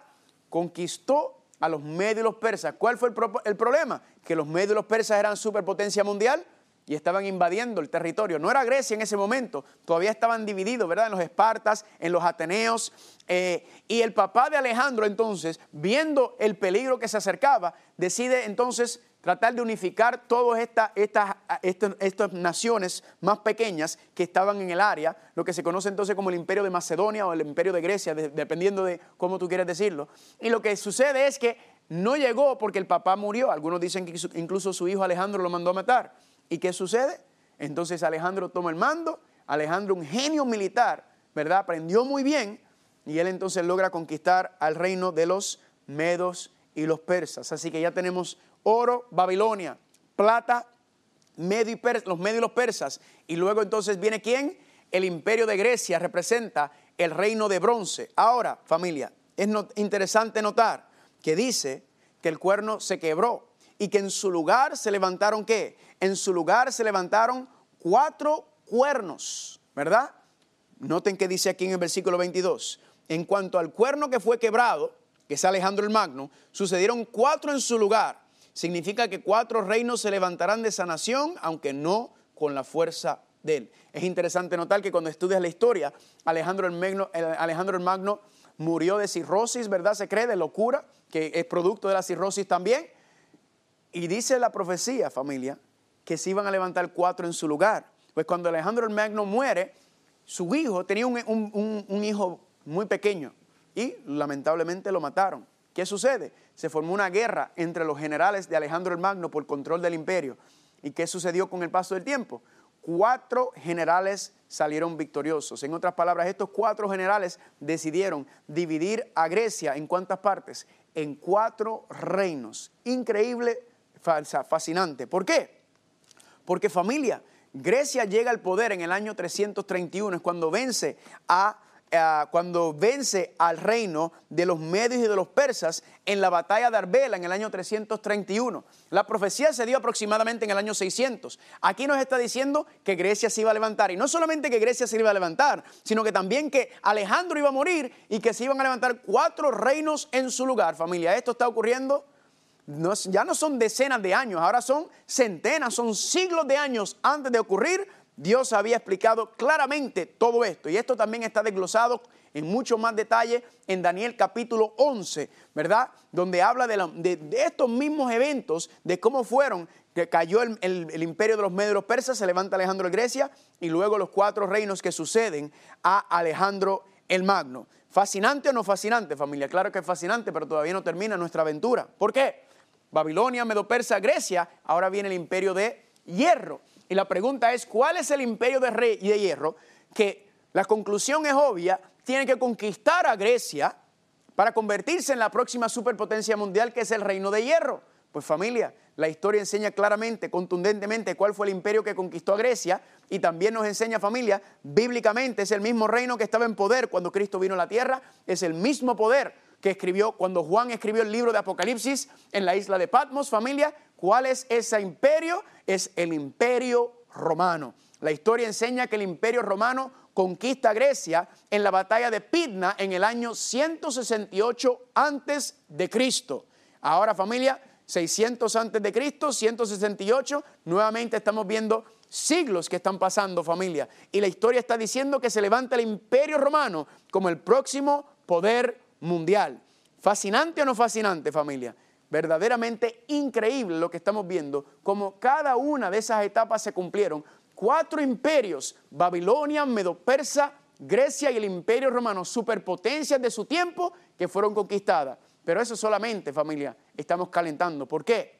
conquistó a los medios los persas. ¿Cuál fue el, problema? Que los medios los persas eran superpotencia mundial y estaban invadiendo el territorio. No era Grecia en ese momento, todavía estaban divididos, ¿verdad? En los Espartas, en los Ateneos. Eh, y el papá de Alejandro entonces, viendo el peligro que se acercaba, decide entonces tratar de unificar todas estas, estas, naciones más pequeñas que estaban en el área, lo que se conoce entonces como el imperio de Macedonia o el imperio de Grecia, dependiendo de cómo tú quieres decirlo. Y lo que sucede es que no llegó porque el papá murió. Algunos dicen que incluso su hijo Alejandro lo mandó a matar. ¿Y qué sucede? Entonces Alejandro toma el mando, Alejandro un genio militar, ¿verdad? Aprendió muy bien y él entonces logra conquistar al reino de los medos y los persas. Así que ya tenemos oro, Babilonia, plata, medio y los medios y los persas. Y luego entonces viene quién? El imperio de Grecia representa el reino de bronce. Ahora, familia, es interesante notar que dice que el cuerno se quebró y que en su lugar se levantaron qué? En su lugar se levantaron cuatro cuernos, ¿verdad? Noten que dice aquí en el versículo 22, en cuanto al cuerno que fue quebrado, que es Alejandro el Magno, sucedieron cuatro en su lugar significa que cuatro reinos se levantarán de esa nación, aunque no con la fuerza de él. Es interesante notar que cuando estudias la historia, Alejandro el Magno, Alejandro el Magno murió de cirrosis, ¿verdad? Se cree de locura, que es producto de la cirrosis también. Y dice la profecía, familia, que se iban a levantar cuatro en su lugar. Pues cuando Alejandro el Magno muere, su hijo tenía un, un hijo muy pequeño y lamentablemente lo mataron. ¿Qué sucede? Se formó una guerra entre los generales de Alejandro el Magno por control del imperio. ¿Y qué sucedió con el paso del tiempo? Cuatro generales salieron victoriosos. En otras palabras, estos cuatro generales decidieron dividir a Grecia en cuántas partes? En cuatro reinos. Increíble, fascinante. ¿Por qué? Porque familia, Grecia llega al poder en el año 331, es cuando vence a eh, cuando vence al reino de los medios y de los persas en la batalla de Arbela en el año 331. La profecía se dio aproximadamente en el año 600. Aquí nos está diciendo que Grecia se iba a levantar. Y no solamente que Grecia se iba a levantar, sino que también que Alejandro iba a morir y que se iban a levantar cuatro reinos en su lugar. Familia, esto está ocurriendo ya no son decenas de años, ahora son centenas, son siglos de años antes de ocurrir Dios había explicado claramente todo esto y esto también está desglosado en mucho más detalle en Daniel capítulo 11, ¿verdad? Donde habla de, estos mismos eventos, de cómo fueron, que cayó el, imperio de los medios persas, se levanta Alejandro de Grecia y luego los cuatro reinos que suceden a Alejandro el Magno. ¿Fascinante o no fascinante, familia? Claro que es fascinante, pero todavía no termina nuestra aventura. ¿Por qué? Babilonia, Medo Persa, Grecia, ahora viene el imperio de hierro. Y la pregunta es, ¿cuál es el imperio de, rey, de hierro? Que la conclusión es obvia, tiene que conquistar a Grecia para convertirse en la próxima superpotencia mundial que es el reino de hierro. Pues familia, la historia enseña claramente, contundentemente, cuál fue el imperio que conquistó a Grecia y también nos enseña familia, bíblicamente es el mismo reino que estaba en poder cuando Cristo vino a la tierra, es el mismo poder que escribió cuando Juan escribió el libro de Apocalipsis en la isla de Patmos, familia. ¿Cuál es ese imperio? Es el imperio romano. La historia enseña que el imperio romano conquista a Grecia en la batalla de Pidna en el año 168 antes de Cristo. Ahora familia, 600 antes de Cristo, 168, nuevamente estamos viendo siglos que están pasando familia. Y la historia está diciendo que se levanta el imperio romano como el próximo poder mundial. ¿Fascinante o no fascinante, familia? Verdaderamente increíble lo que estamos viendo, como cada una de esas etapas se cumplieron. Cuatro imperios, Babilonia, Medo-Persa, Grecia y el imperio romano, superpotencias de su tiempo que fueron conquistadas. Pero eso solamente, familia, estamos calentando. ¿Por qué?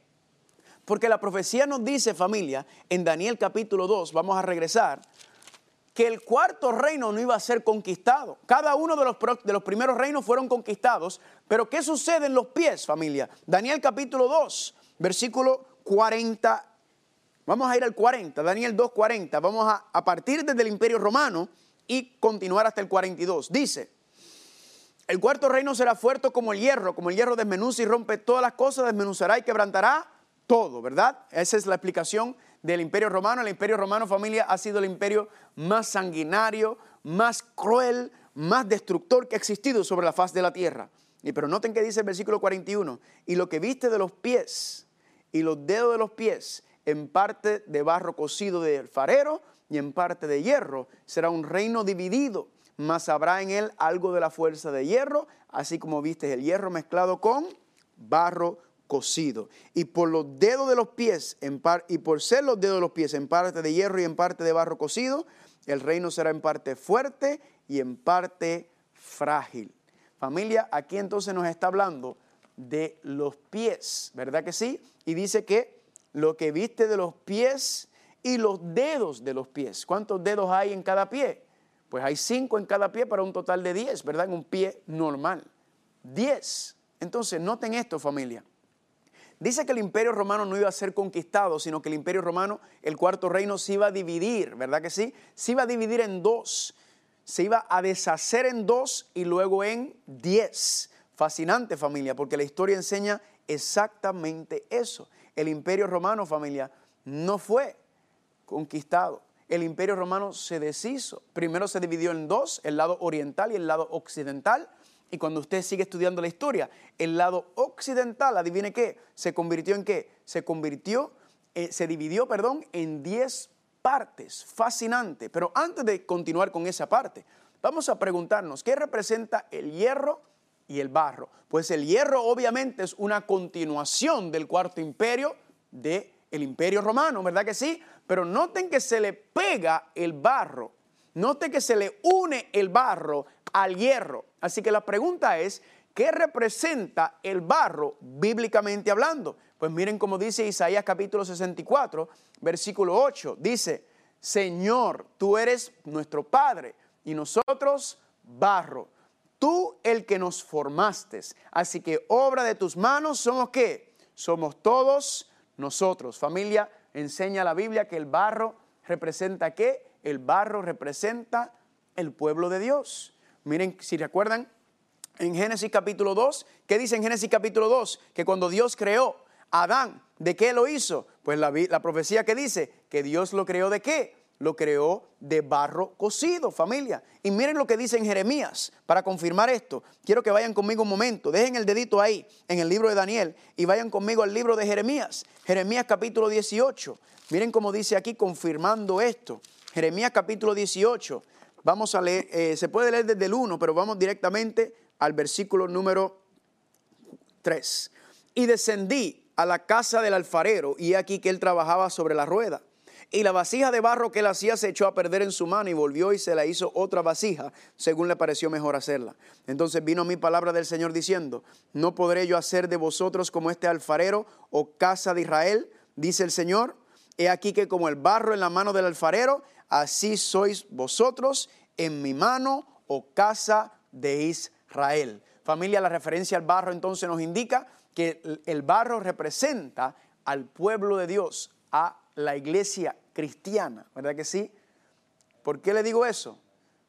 Porque la profecía nos dice, familia, en Daniel capítulo 2, vamos a regresar, que el cuarto reino no iba a ser conquistado. Cada uno de los, de los primeros reinos fueron conquistados, pero ¿qué sucede en los pies, familia? Daniel capítulo 2, versículo 40. Vamos a ir al 40, Daniel 2, 40. Vamos a, a partir desde el imperio romano y continuar hasta el 42. Dice, el cuarto reino será fuerte como el hierro, como el hierro desmenuza y rompe todas las cosas, desmenuzará y quebrantará todo, ¿verdad? Esa es la explicación del imperio romano. El imperio romano, familia, ha sido el imperio más sanguinario, más cruel, más destructor que ha existido sobre la faz de la tierra. Y pero noten que dice el versículo 41, y lo que viste de los pies y los dedos de los pies, en parte de barro cocido del farero y en parte de hierro, será un reino dividido, mas habrá en él algo de la fuerza de hierro, así como viste el hierro mezclado con barro cocido. Y por los dedos de los pies, en par, y por ser los dedos de los pies en parte de hierro y en parte de barro cocido, el reino será en parte fuerte y en parte frágil. Familia, aquí entonces nos está hablando de los pies, ¿verdad que sí? Y dice que lo que viste de los pies y los dedos de los pies. ¿Cuántos dedos hay en cada pie? Pues hay cinco en cada pie para un total de diez, ¿verdad? En un pie normal. Diez. Entonces, noten esto, familia. Dice que el imperio romano no iba a ser conquistado, sino que el imperio romano, el cuarto reino, se iba a dividir, ¿verdad que sí? Se iba a dividir en dos, se iba a deshacer en dos y luego en diez. Fascinante familia, porque la historia enseña exactamente eso. El imperio romano, familia, no fue conquistado. El imperio romano se deshizo. Primero se dividió en dos, el lado oriental y el lado occidental. Y cuando usted sigue estudiando la historia, el lado occidental, adivine qué, se convirtió en qué? Se convirtió, eh, se dividió, perdón, en 10 partes. Fascinante. Pero antes de continuar con esa parte, vamos a preguntarnos, ¿qué representa el hierro y el barro? Pues el hierro obviamente es una continuación del cuarto imperio del el imperio romano, ¿verdad que sí? Pero noten que se le pega el barro, noten que se le une el barro al hierro. Así que la pregunta es, ¿qué representa el barro bíblicamente hablando? Pues miren cómo dice Isaías capítulo 64, versículo 8. Dice, Señor, tú eres nuestro Padre y nosotros barro. Tú el que nos formaste. Así que obra de tus manos somos qué? Somos todos nosotros. Familia, enseña la Biblia que el barro representa qué? El barro representa el pueblo de Dios. Miren, si recuerdan, en Génesis capítulo 2, ¿qué dice en Génesis capítulo 2? Que cuando Dios creó a Adán, ¿de qué lo hizo? Pues la, la profecía que dice que Dios lo creó de qué? Lo creó de barro cocido, familia. Y miren lo que dice en Jeremías para confirmar esto. Quiero que vayan conmigo un momento. Dejen el dedito ahí en el libro de Daniel y vayan conmigo al libro de Jeremías. Jeremías capítulo 18. Miren cómo dice aquí confirmando esto. Jeremías capítulo 18. Vamos a leer, eh, se puede leer desde el 1, pero vamos directamente al versículo número 3. Y descendí a la casa del alfarero y aquí que él trabajaba sobre la rueda. Y la vasija de barro que él hacía se echó a perder en su mano y volvió y se la hizo otra vasija, según le pareció mejor hacerla. Entonces vino mi palabra del Señor diciendo, no podré yo hacer de vosotros como este alfarero o casa de Israel, dice el Señor. He aquí que como el barro en la mano del alfarero, así sois vosotros en mi mano, o casa de Israel. Familia, la referencia al barro entonces nos indica que el barro representa al pueblo de Dios, a la iglesia cristiana, ¿verdad que sí? ¿Por qué le digo eso?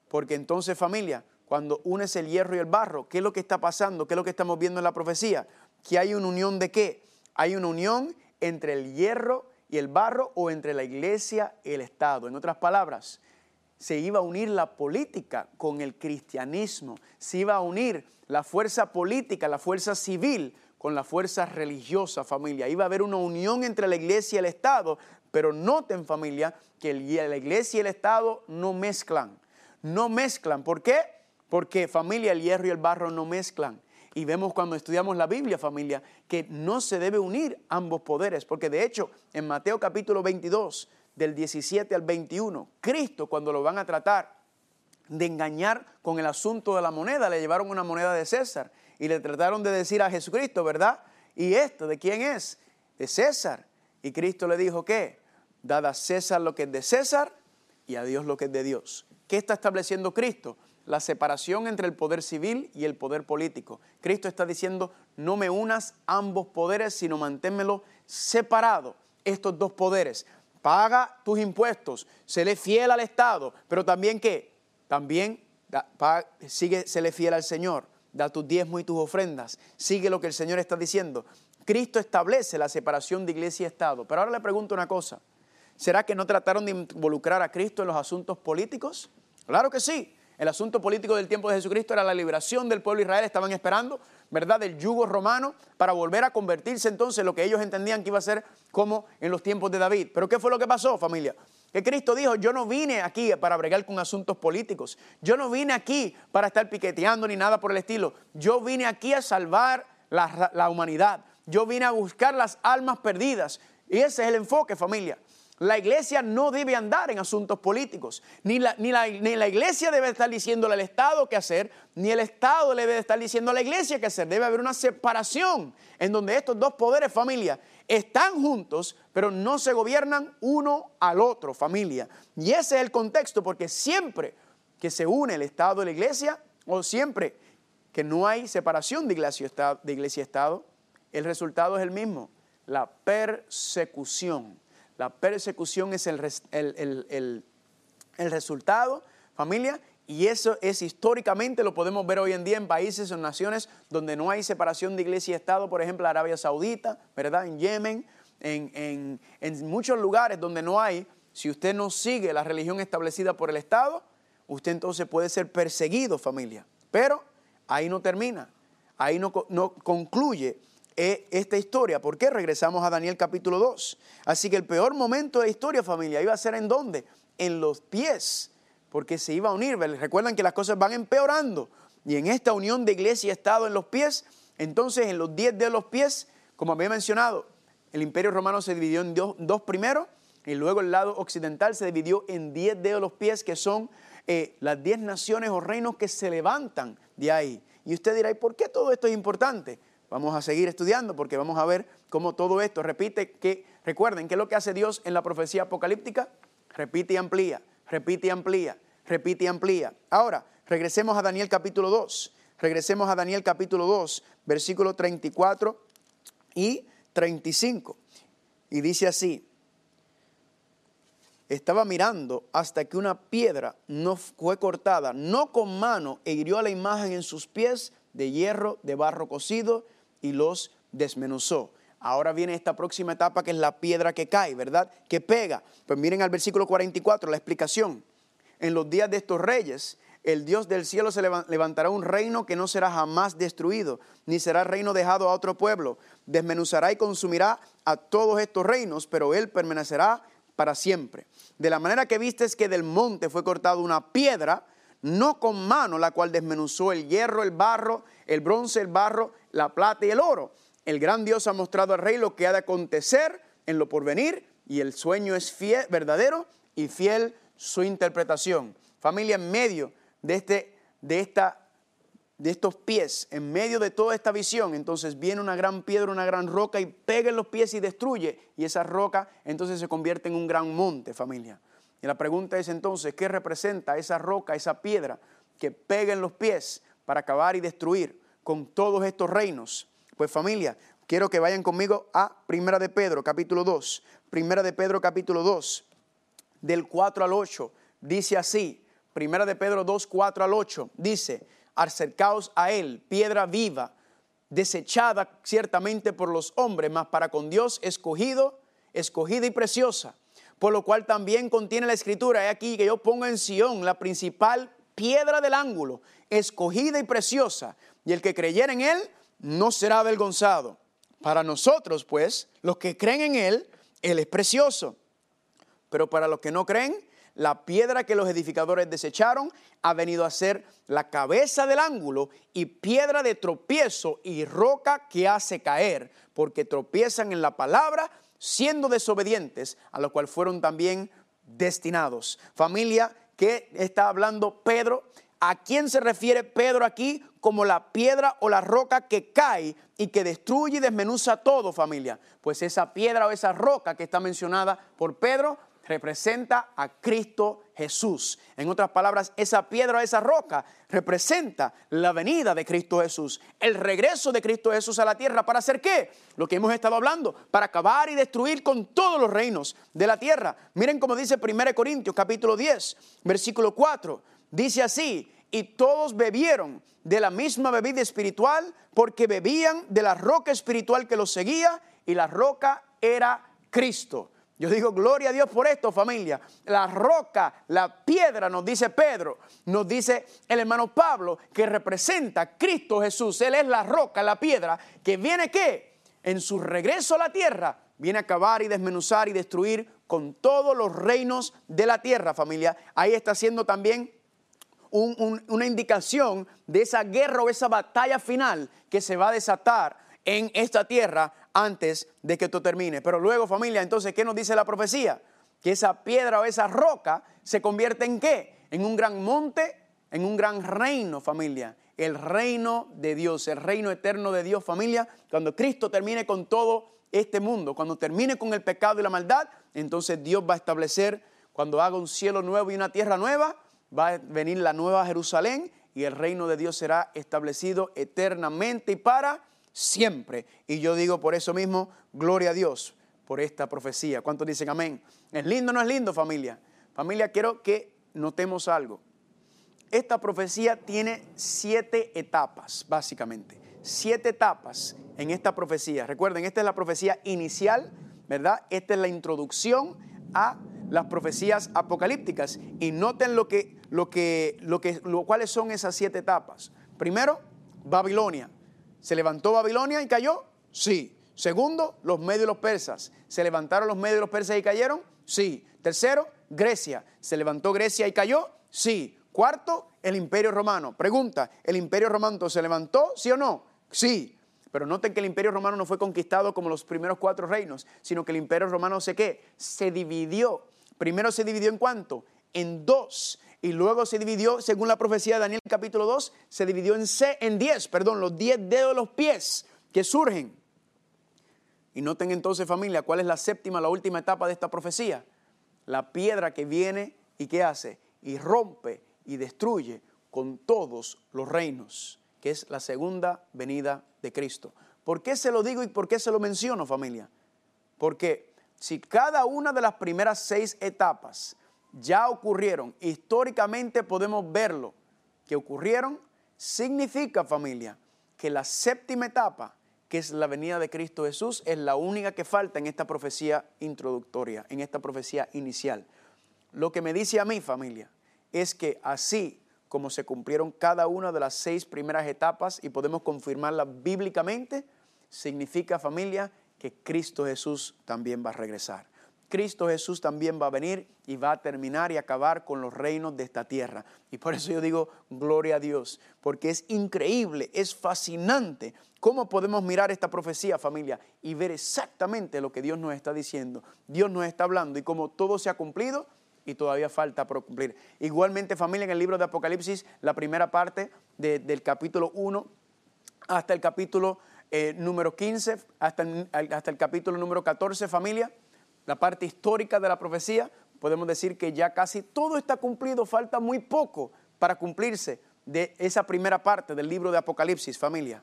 Porque entonces familia, cuando unes el hierro y el barro, ¿qué es lo que está pasando? ¿Qué es lo que estamos viendo en la profecía? Que hay una unión de qué? Hay una unión entre el hierro y el barro o entre la iglesia y el Estado. En otras palabras, se iba a unir la política con el cristianismo, se iba a unir la fuerza política, la fuerza civil con la fuerza religiosa, familia. Iba a haber una unión entre la iglesia y el Estado, pero noten familia que la iglesia y el Estado no mezclan. No mezclan. ¿Por qué? Porque familia, el hierro y el barro no mezclan. Y vemos cuando estudiamos la Biblia, familia, que no se debe unir ambos poderes. Porque de hecho, en Mateo capítulo 22, del 17 al 21, Cristo cuando lo van a tratar de engañar con el asunto de la moneda, le llevaron una moneda de César y le trataron de decir a Jesucristo, ¿verdad? ¿Y esto de quién es? De César. Y Cristo le dijo, ¿qué? Dada a César lo que es de César y a Dios lo que es de Dios. ¿Qué está estableciendo Cristo? La separación entre el poder civil y el poder político. Cristo está diciendo, no me unas ambos poderes, sino manténmelo separado, estos dos poderes. Paga tus impuestos, séle fiel al Estado, pero también qué? También sigue, séle fiel al Señor, da tus diezmos y tus ofrendas, sigue lo que el Señor está diciendo. Cristo establece la separación de iglesia y Estado. Pero ahora le pregunto una cosa. ¿Será que no trataron de involucrar a Cristo en los asuntos políticos? Claro que sí. El asunto político del tiempo de Jesucristo era la liberación del pueblo de Israel. Estaban esperando, ¿verdad?, del yugo romano para volver a convertirse entonces en lo que ellos entendían que iba a ser como en los tiempos de David. Pero ¿qué fue lo que pasó, familia? Que Cristo dijo, yo no vine aquí para bregar con asuntos políticos. Yo no vine aquí para estar piqueteando ni nada por el estilo. Yo vine aquí a salvar la, la humanidad. Yo vine a buscar las almas perdidas. Y ese es el enfoque, familia. La iglesia no debe andar en asuntos políticos. Ni la, iglesia debe estar diciéndole al Estado qué hacer, ni el Estado debe estar diciendo a la iglesia qué hacer. Debe haber una separación en donde estos dos poderes, familia, están juntos, pero no se gobiernan uno al otro, familia. Y ese es el contexto, porque siempre que se une el Estado y la iglesia, o siempre que no hay separación de iglesia-Estado, el resultado es el mismo, la persecución. La persecución es el, el, resultado, familia, y eso es históricamente, lo podemos ver hoy en día en países o naciones donde no hay separación de iglesia y Estado, por ejemplo, Arabia Saudita, ¿verdad? En Yemen, en, en, muchos lugares donde no hay, si usted no sigue la religión establecida por el Estado, usted entonces puede ser perseguido, familia. Pero ahí no termina, ahí no, no concluye esta historia. ¿Por qué? Regresamos a Daniel capítulo 2. Así que el peor momento de la historia, familia, iba a ser en dónde? En los pies, porque se iba a unir. Recuerdan que las cosas van empeorando. Y en esta unión de iglesia y Estado en los pies, entonces en los diez de los pies, como había mencionado, el imperio romano se dividió en dos, dos primeros y luego el lado occidental se dividió en diez dedos de los pies, que son eh, las diez naciones o reinos que se levantan de ahí. Y usted dirá, ¿y por qué todo esto es importante? Vamos a seguir estudiando porque vamos a ver cómo todo esto repite que, recuerden, ¿qué es lo que hace Dios en la profecía apocalíptica? Repite y amplía, repite y amplía, repite y amplía. Ahora, regresemos a Daniel capítulo 2. Regresemos a Daniel capítulo 2, versículo 34 y 35. Y dice así, estaba mirando hasta que una piedra no fue cortada, no con mano, e hirió a la imagen en sus pies de hierro, de barro cocido, y los desmenuzó. Ahora viene esta próxima etapa que es la piedra que cae, ¿verdad? Que pega. Pues miren al versículo 44, la explicación. En los días de estos reyes, el Dios del cielo se levantará un reino que no será jamás destruido, ni será reino dejado a otro pueblo. Desmenuzará y consumirá a todos estos reinos, pero él permanecerá para siempre. De la manera que vistes que del monte fue cortada una piedra, no con mano, la cual desmenuzó el hierro, el barro, el bronce, el barro, la plata y el oro. El gran Dios ha mostrado al rey lo que ha de acontecer en lo porvenir y el sueño es fiel, verdadero y fiel su interpretación. Familia, en medio de, este, de, esta, de estos pies, en medio de toda esta visión, entonces viene una gran piedra, una gran roca y pega en los pies y destruye. Y esa roca entonces se convierte en un gran monte, familia. Y la pregunta es entonces, ¿qué representa esa roca, esa piedra que pega en los pies para acabar y destruir con todos estos reinos? Pues familia, quiero que vayan conmigo a Primera de Pedro, capítulo 2. Primera de Pedro, capítulo 2, del 4 al 8. Dice así, Primera de Pedro 2, 4 al 8. Dice, acercaos a él, piedra viva, desechada ciertamente por los hombres, mas para con Dios escogido, escogida y preciosa por lo cual también contiene la escritura, he aquí que yo pongo en Sión la principal piedra del ángulo, escogida y preciosa, y el que creyera en él no será avergonzado. Para nosotros, pues, los que creen en él, él es precioso. Pero para los que no creen, la piedra que los edificadores desecharon ha venido a ser la cabeza del ángulo y piedra de tropiezo y roca que hace caer, porque tropiezan en la palabra siendo desobedientes, a lo cual fueron también destinados. Familia, ¿qué está hablando Pedro? ¿A quién se refiere Pedro aquí como la piedra o la roca que cae y que destruye y desmenuza todo, familia? Pues esa piedra o esa roca que está mencionada por Pedro representa a Cristo Jesús. En otras palabras, esa piedra, esa roca, representa la venida de Cristo Jesús, el regreso de Cristo Jesús a la tierra. ¿Para hacer qué? Lo que hemos estado hablando, para acabar y destruir con todos los reinos de la tierra. Miren cómo dice 1 Corintios capítulo 10, versículo 4. Dice así, y todos bebieron de la misma bebida espiritual porque bebían de la roca espiritual que los seguía y la roca era Cristo. Yo digo, gloria a Dios por esto, familia. La roca, la piedra, nos dice Pedro, nos dice el hermano Pablo, que representa a Cristo Jesús. Él es la roca, la piedra, que viene que en su regreso a la tierra, viene a acabar y desmenuzar y destruir con todos los reinos de la tierra, familia. Ahí está haciendo también una indicación de esa guerra o esa batalla final que se va a desatar en esta tierra antes de que esto termine. Pero luego, familia, entonces, ¿qué nos dice la profecía? Que esa piedra o esa roca se convierte en qué? En un gran monte, en un gran reino, familia. El reino de Dios, el reino eterno de Dios, familia. Cuando Cristo termine con todo este mundo, cuando termine con el pecado y la maldad, entonces Dios va a establecer, cuando haga un cielo nuevo y una tierra nueva, va a venir la nueva Jerusalén y el reino de Dios será establecido eternamente y para siempre. Y yo digo por eso mismo, gloria a Dios por esta profecía. ¿Cuántos dicen amén? ¿Es lindo o no es lindo familia? Familia, quiero que notemos algo. Esta profecía tiene siete etapas, básicamente. Siete etapas en esta profecía. Recuerden, esta es la profecía inicial, ¿verdad? Esta es la introducción a las profecías apocalípticas. Y noten lo que, lo que, lo que, lo, cuáles son esas siete etapas. Primero, Babilonia. ¿Se levantó Babilonia y cayó? Sí. Segundo, los medios y los persas. ¿Se levantaron los medios y los persas y cayeron? Sí. Tercero, Grecia. ¿Se levantó Grecia y cayó? Sí. Cuarto, el imperio romano. Pregunta, ¿el imperio romano se levantó? ¿Sí o no? Sí. Pero noten que el imperio romano no fue conquistado como los primeros cuatro reinos, sino que el imperio romano se qué? Se dividió. Primero se dividió en cuánto? En dos y luego se dividió, según la profecía de Daniel capítulo 2, se dividió en, C, en 10, perdón, los 10 dedos de los pies que surgen. Y noten entonces familia, ¿cuál es la séptima, la última etapa de esta profecía? La piedra que viene y que hace y rompe y destruye con todos los reinos, que es la segunda venida de Cristo. ¿Por qué se lo digo y por qué se lo menciono familia? Porque si cada una de las primeras seis etapas ya ocurrieron, históricamente podemos verlo, que ocurrieron, significa familia que la séptima etapa, que es la venida de Cristo Jesús, es la única que falta en esta profecía introductoria, en esta profecía inicial. Lo que me dice a mí familia es que así como se cumplieron cada una de las seis primeras etapas y podemos confirmarlas bíblicamente, significa familia que Cristo Jesús también va a regresar Cristo Jesús también va a venir y va a terminar y acabar con los reinos de esta tierra. Y por eso yo digo, gloria a Dios, porque es increíble, es fascinante cómo podemos mirar esta profecía, familia, y ver exactamente lo que Dios nos está diciendo. Dios nos está hablando y cómo todo se ha cumplido y todavía falta por cumplir. Igualmente, familia, en el libro de Apocalipsis, la primera parte del capítulo 1 hasta el capítulo eh, número 15, hasta hasta el capítulo número 14, familia, la parte histórica de la profecía, podemos decir que ya casi todo está cumplido, falta muy poco para cumplirse de esa primera parte del libro de Apocalipsis, familia.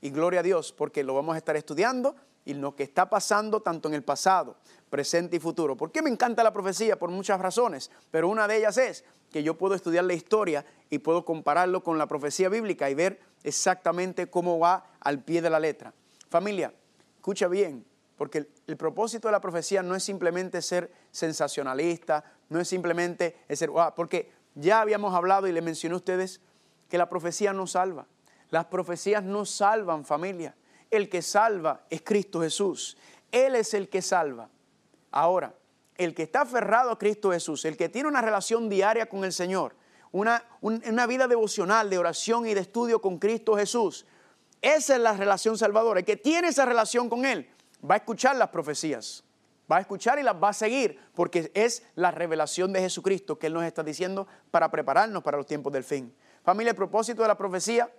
Y gloria a Dios, porque lo vamos a estar estudiando y lo que está pasando tanto en el pasado, presente y futuro. ¿Por qué me encanta la profecía? Por muchas razones, pero una de ellas es que yo puedo estudiar la historia y puedo compararlo con la profecía bíblica y ver exactamente cómo va al pie de la letra. Familia, escucha bien, porque el, propósito de la profecía no es simplemente ser sensacionalista, no es simplemente ser, porque ya habíamos hablado y le mencioné a ustedes que la profecía no salva. Las profecías no salvan familia. El que salva es Cristo Jesús. Él es el que salva. Ahora, el que está aferrado a Cristo Jesús, el que tiene una relación diaria con el Señor, una, una vida devocional de oración y de estudio con Cristo Jesús, esa es la relación salvadora. El que tiene esa relación con Él va a escuchar las profecías, va a escuchar y las va a seguir, porque es la revelación de Jesucristo que Él nos está diciendo para prepararnos para los tiempos del fin. Familia, el propósito de la profecía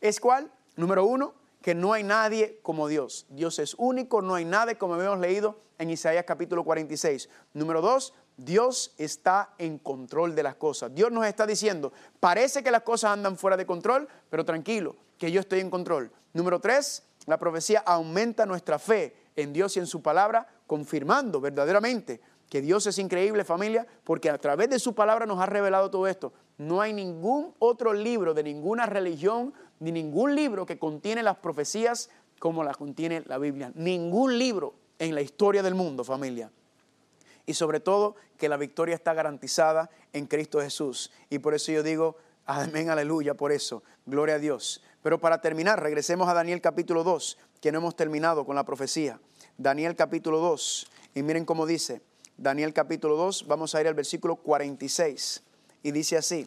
es cuál? Número uno, que no hay nadie como Dios. Dios es único, no hay nadie como hemos leído en Isaías capítulo 46. Número dos, Dios está en control de las cosas. Dios nos está diciendo, parece que las cosas andan fuera de control, pero tranquilo, que yo estoy en control. Número tres, la profecía aumenta nuestra fe en Dios y en su palabra, confirmando verdaderamente que Dios es increíble familia, porque a través de su palabra nos ha revelado todo esto. No hay ningún otro libro de ninguna religión, ni ningún libro que contiene las profecías como las contiene la Biblia. Ningún libro en la historia del mundo, familia. Y sobre todo que la victoria está garantizada en Cristo Jesús. Y por eso yo digo, amén, aleluya, por eso, gloria a Dios. Pero para terminar, regresemos a Daniel capítulo 2, que no hemos terminado con la profecía. Daniel capítulo 2, y miren cómo dice, Daniel capítulo 2, vamos a ir al versículo 46, y dice así.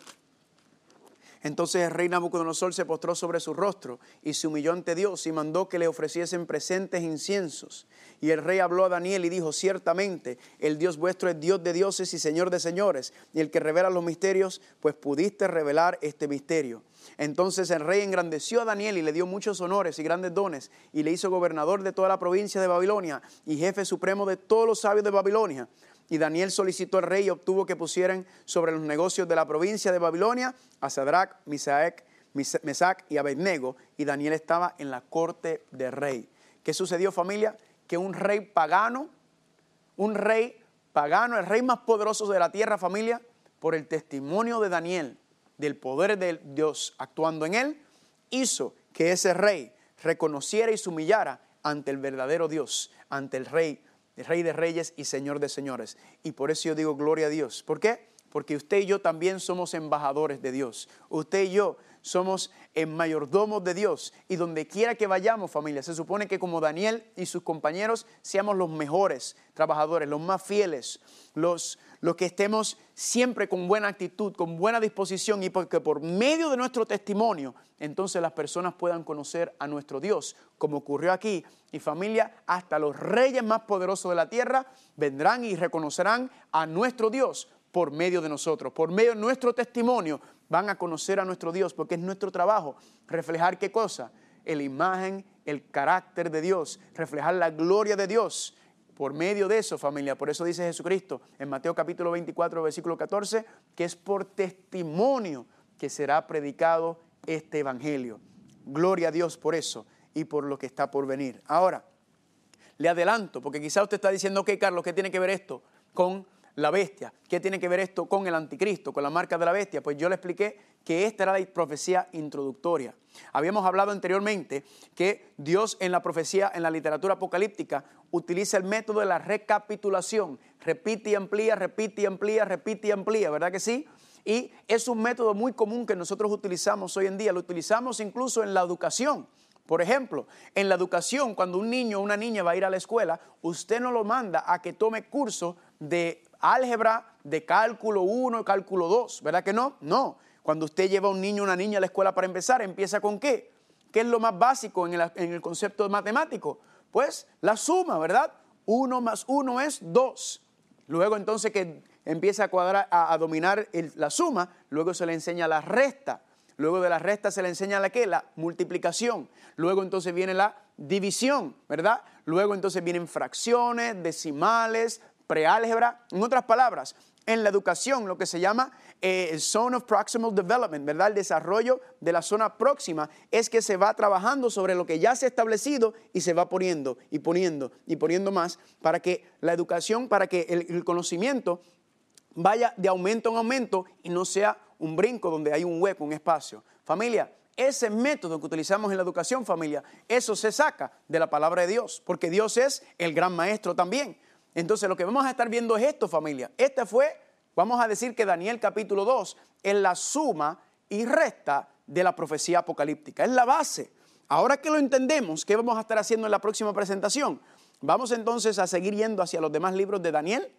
Entonces el rey Nabucodonosor se postró sobre su rostro y se humilló ante Dios y mandó que le ofreciesen presentes inciensos. Y el rey habló a Daniel y dijo, ciertamente el Dios vuestro es Dios de dioses y Señor de señores, y el que revela los misterios, pues pudiste revelar este misterio. Entonces el rey engrandeció a Daniel y le dio muchos honores y grandes dones, y le hizo gobernador de toda la provincia de Babilonia y jefe supremo de todos los sabios de Babilonia y Daniel solicitó al rey y obtuvo que pusieran sobre los negocios de la provincia de Babilonia a Sadrach, Misaek, Mesac y Abednego, y Daniel estaba en la corte del rey. ¿Qué sucedió familia? Que un rey pagano, un rey pagano, el rey más poderoso de la tierra familia, por el testimonio de Daniel, del poder de Dios actuando en él, hizo que ese rey reconociera y se humillara ante el verdadero Dios, ante el rey Rey de Reyes y Señor de Señores. Y por eso yo digo gloria a Dios. ¿Por qué? Porque usted y yo también somos embajadores de Dios. Usted y yo somos mayordomos de Dios. Y donde quiera que vayamos, familia, se supone que como Daniel y sus compañeros seamos los mejores trabajadores, los más fieles, los, los que estemos siempre con buena actitud, con buena disposición y porque por medio de nuestro testimonio, entonces las personas puedan conocer a nuestro Dios, como ocurrió aquí. Y familia, hasta los reyes más poderosos de la tierra vendrán y reconocerán a nuestro Dios por medio de nosotros, por medio de nuestro testimonio, van a conocer a nuestro Dios, porque es nuestro trabajo reflejar qué cosa, la imagen, el carácter de Dios, reflejar la gloria de Dios por medio de eso, familia, por eso dice Jesucristo en Mateo capítulo 24, versículo 14, que es por testimonio que será predicado este evangelio. Gloria a Dios por eso y por lo que está por venir. Ahora, le adelanto, porque quizá usted está diciendo, ok, Carlos, ¿qué tiene que ver esto con la bestia. ¿Qué tiene que ver esto con el anticristo, con la marca de la bestia? Pues yo le expliqué que esta era la profecía introductoria. Habíamos hablado anteriormente que Dios en la profecía, en la literatura apocalíptica, utiliza el método de la recapitulación. Repite y amplía, repite y amplía, repite y amplía, ¿verdad que sí? Y es un método muy común que nosotros utilizamos hoy en día, lo utilizamos incluso en la educación. Por ejemplo, en la educación, cuando un niño o una niña va a ir a la escuela, usted no lo manda a que tome curso de álgebra, de cálculo 1, cálculo 2, ¿verdad que no? No. Cuando usted lleva a un niño o una niña a la escuela para empezar, ¿empieza con qué? ¿Qué es lo más básico en el, en el concepto matemático? Pues la suma, ¿verdad? 1 más 1 es 2. Luego entonces que empieza a cuadrar, a, dominar la suma, luego se le enseña la resta. Luego de la resta se le enseña la qué? La multiplicación. Luego entonces viene la división, ¿verdad? Luego entonces vienen fracciones, decimales, preálgebra. En otras palabras, en la educación, lo que se llama eh, Zone of Proximal Development, ¿verdad? El desarrollo de la zona próxima es que se va trabajando sobre lo que ya se ha establecido y se va poniendo y poniendo y poniendo más para que la educación, para que el, conocimiento vaya de aumento en aumento y no sea un brinco donde hay un hueco, un espacio. Familia, ese método que utilizamos en la educación, familia, eso se saca de la palabra de Dios, porque Dios es el gran maestro también. Entonces lo que vamos a estar viendo es esto, familia. Este fue, vamos a decir que Daniel capítulo 2 es la suma y resta de la profecía apocalíptica, es la base. Ahora que lo entendemos, ¿qué vamos a estar haciendo en la próxima presentación? Vamos entonces a seguir yendo hacia los demás libros de Daniel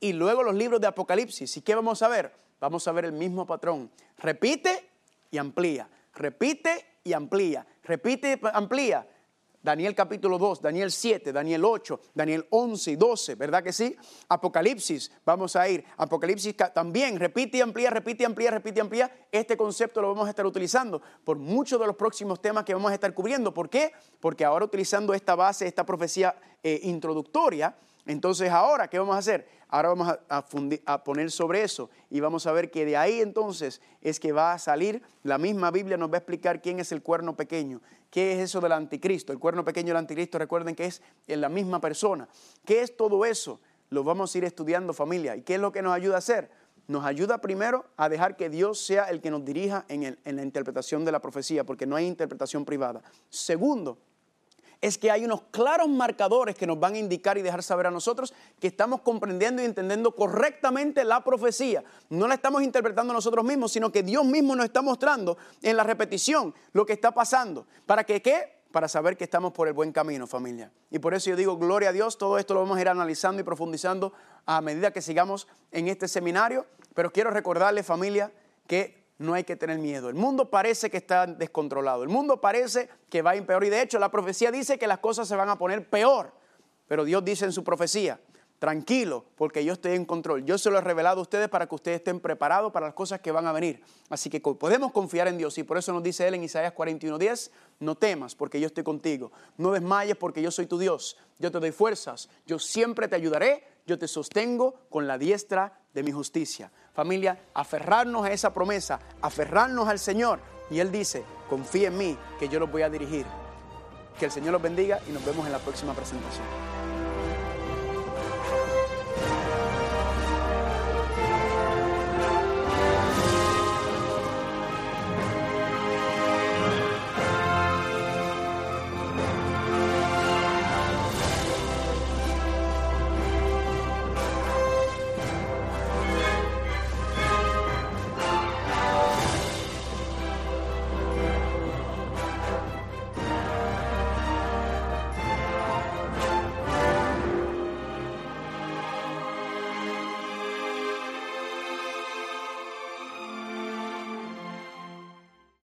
y luego los libros de Apocalipsis. ¿Y qué vamos a ver? Vamos a ver el mismo patrón. Repite y amplía. Repite y amplía. Repite y amplía. Daniel capítulo 2, Daniel 7, Daniel 8, Daniel 11 y 12, ¿verdad que sí? Apocalipsis, vamos a ir. Apocalipsis también, repite y amplía, repite y amplía, repite y amplía. Este concepto lo vamos a estar utilizando por muchos de los próximos temas que vamos a estar cubriendo. ¿Por qué? Porque ahora utilizando esta base, esta profecía eh, introductoria, entonces ahora, ¿qué vamos a hacer? Ahora vamos a, poner sobre eso y vamos a ver que de ahí entonces es que va a salir, la misma Biblia nos va a explicar quién es el cuerno pequeño, qué es eso del anticristo. El cuerno pequeño del anticristo, recuerden que es en la misma persona. ¿Qué es todo eso? Lo vamos a ir estudiando familia. ¿Y qué es lo que nos ayuda a hacer? Nos ayuda primero a dejar que Dios sea el que nos dirija en, en la interpretación de la profecía, porque no hay interpretación privada. Segundo, es que hay unos claros marcadores que nos van a indicar y dejar saber a nosotros que estamos comprendiendo y entendiendo correctamente la profecía. No la estamos interpretando nosotros mismos, sino que Dios mismo nos está mostrando en la repetición lo que está pasando. ¿Para que qué? Para saber que estamos por el buen camino, familia. Y por eso yo digo, gloria a Dios, todo esto lo vamos a ir analizando y profundizando a medida que sigamos en este seminario. Pero quiero recordarle, familia, que no hay que tener miedo. El mundo parece que está descontrolado, el mundo parece que va a ir peor y de hecho la profecía dice que las cosas se van a poner peor, pero Dios dice en su profecía, tranquilo, porque yo estoy en control. Yo se lo he revelado a ustedes para que ustedes estén preparados para las cosas que van a venir. Así que podemos confiar en Dios y por eso nos dice Él en Isaías 41:10, no temas porque yo estoy contigo, no desmayes porque yo soy tu Dios, yo te doy fuerzas, yo siempre te ayudaré, yo te sostengo con la diestra de mi justicia. Familia, aferrarnos a esa promesa, aferrarnos al Señor. Y Él dice, confía en mí, que yo los voy a dirigir. Que el Señor los bendiga y nos vemos en la próxima presentación.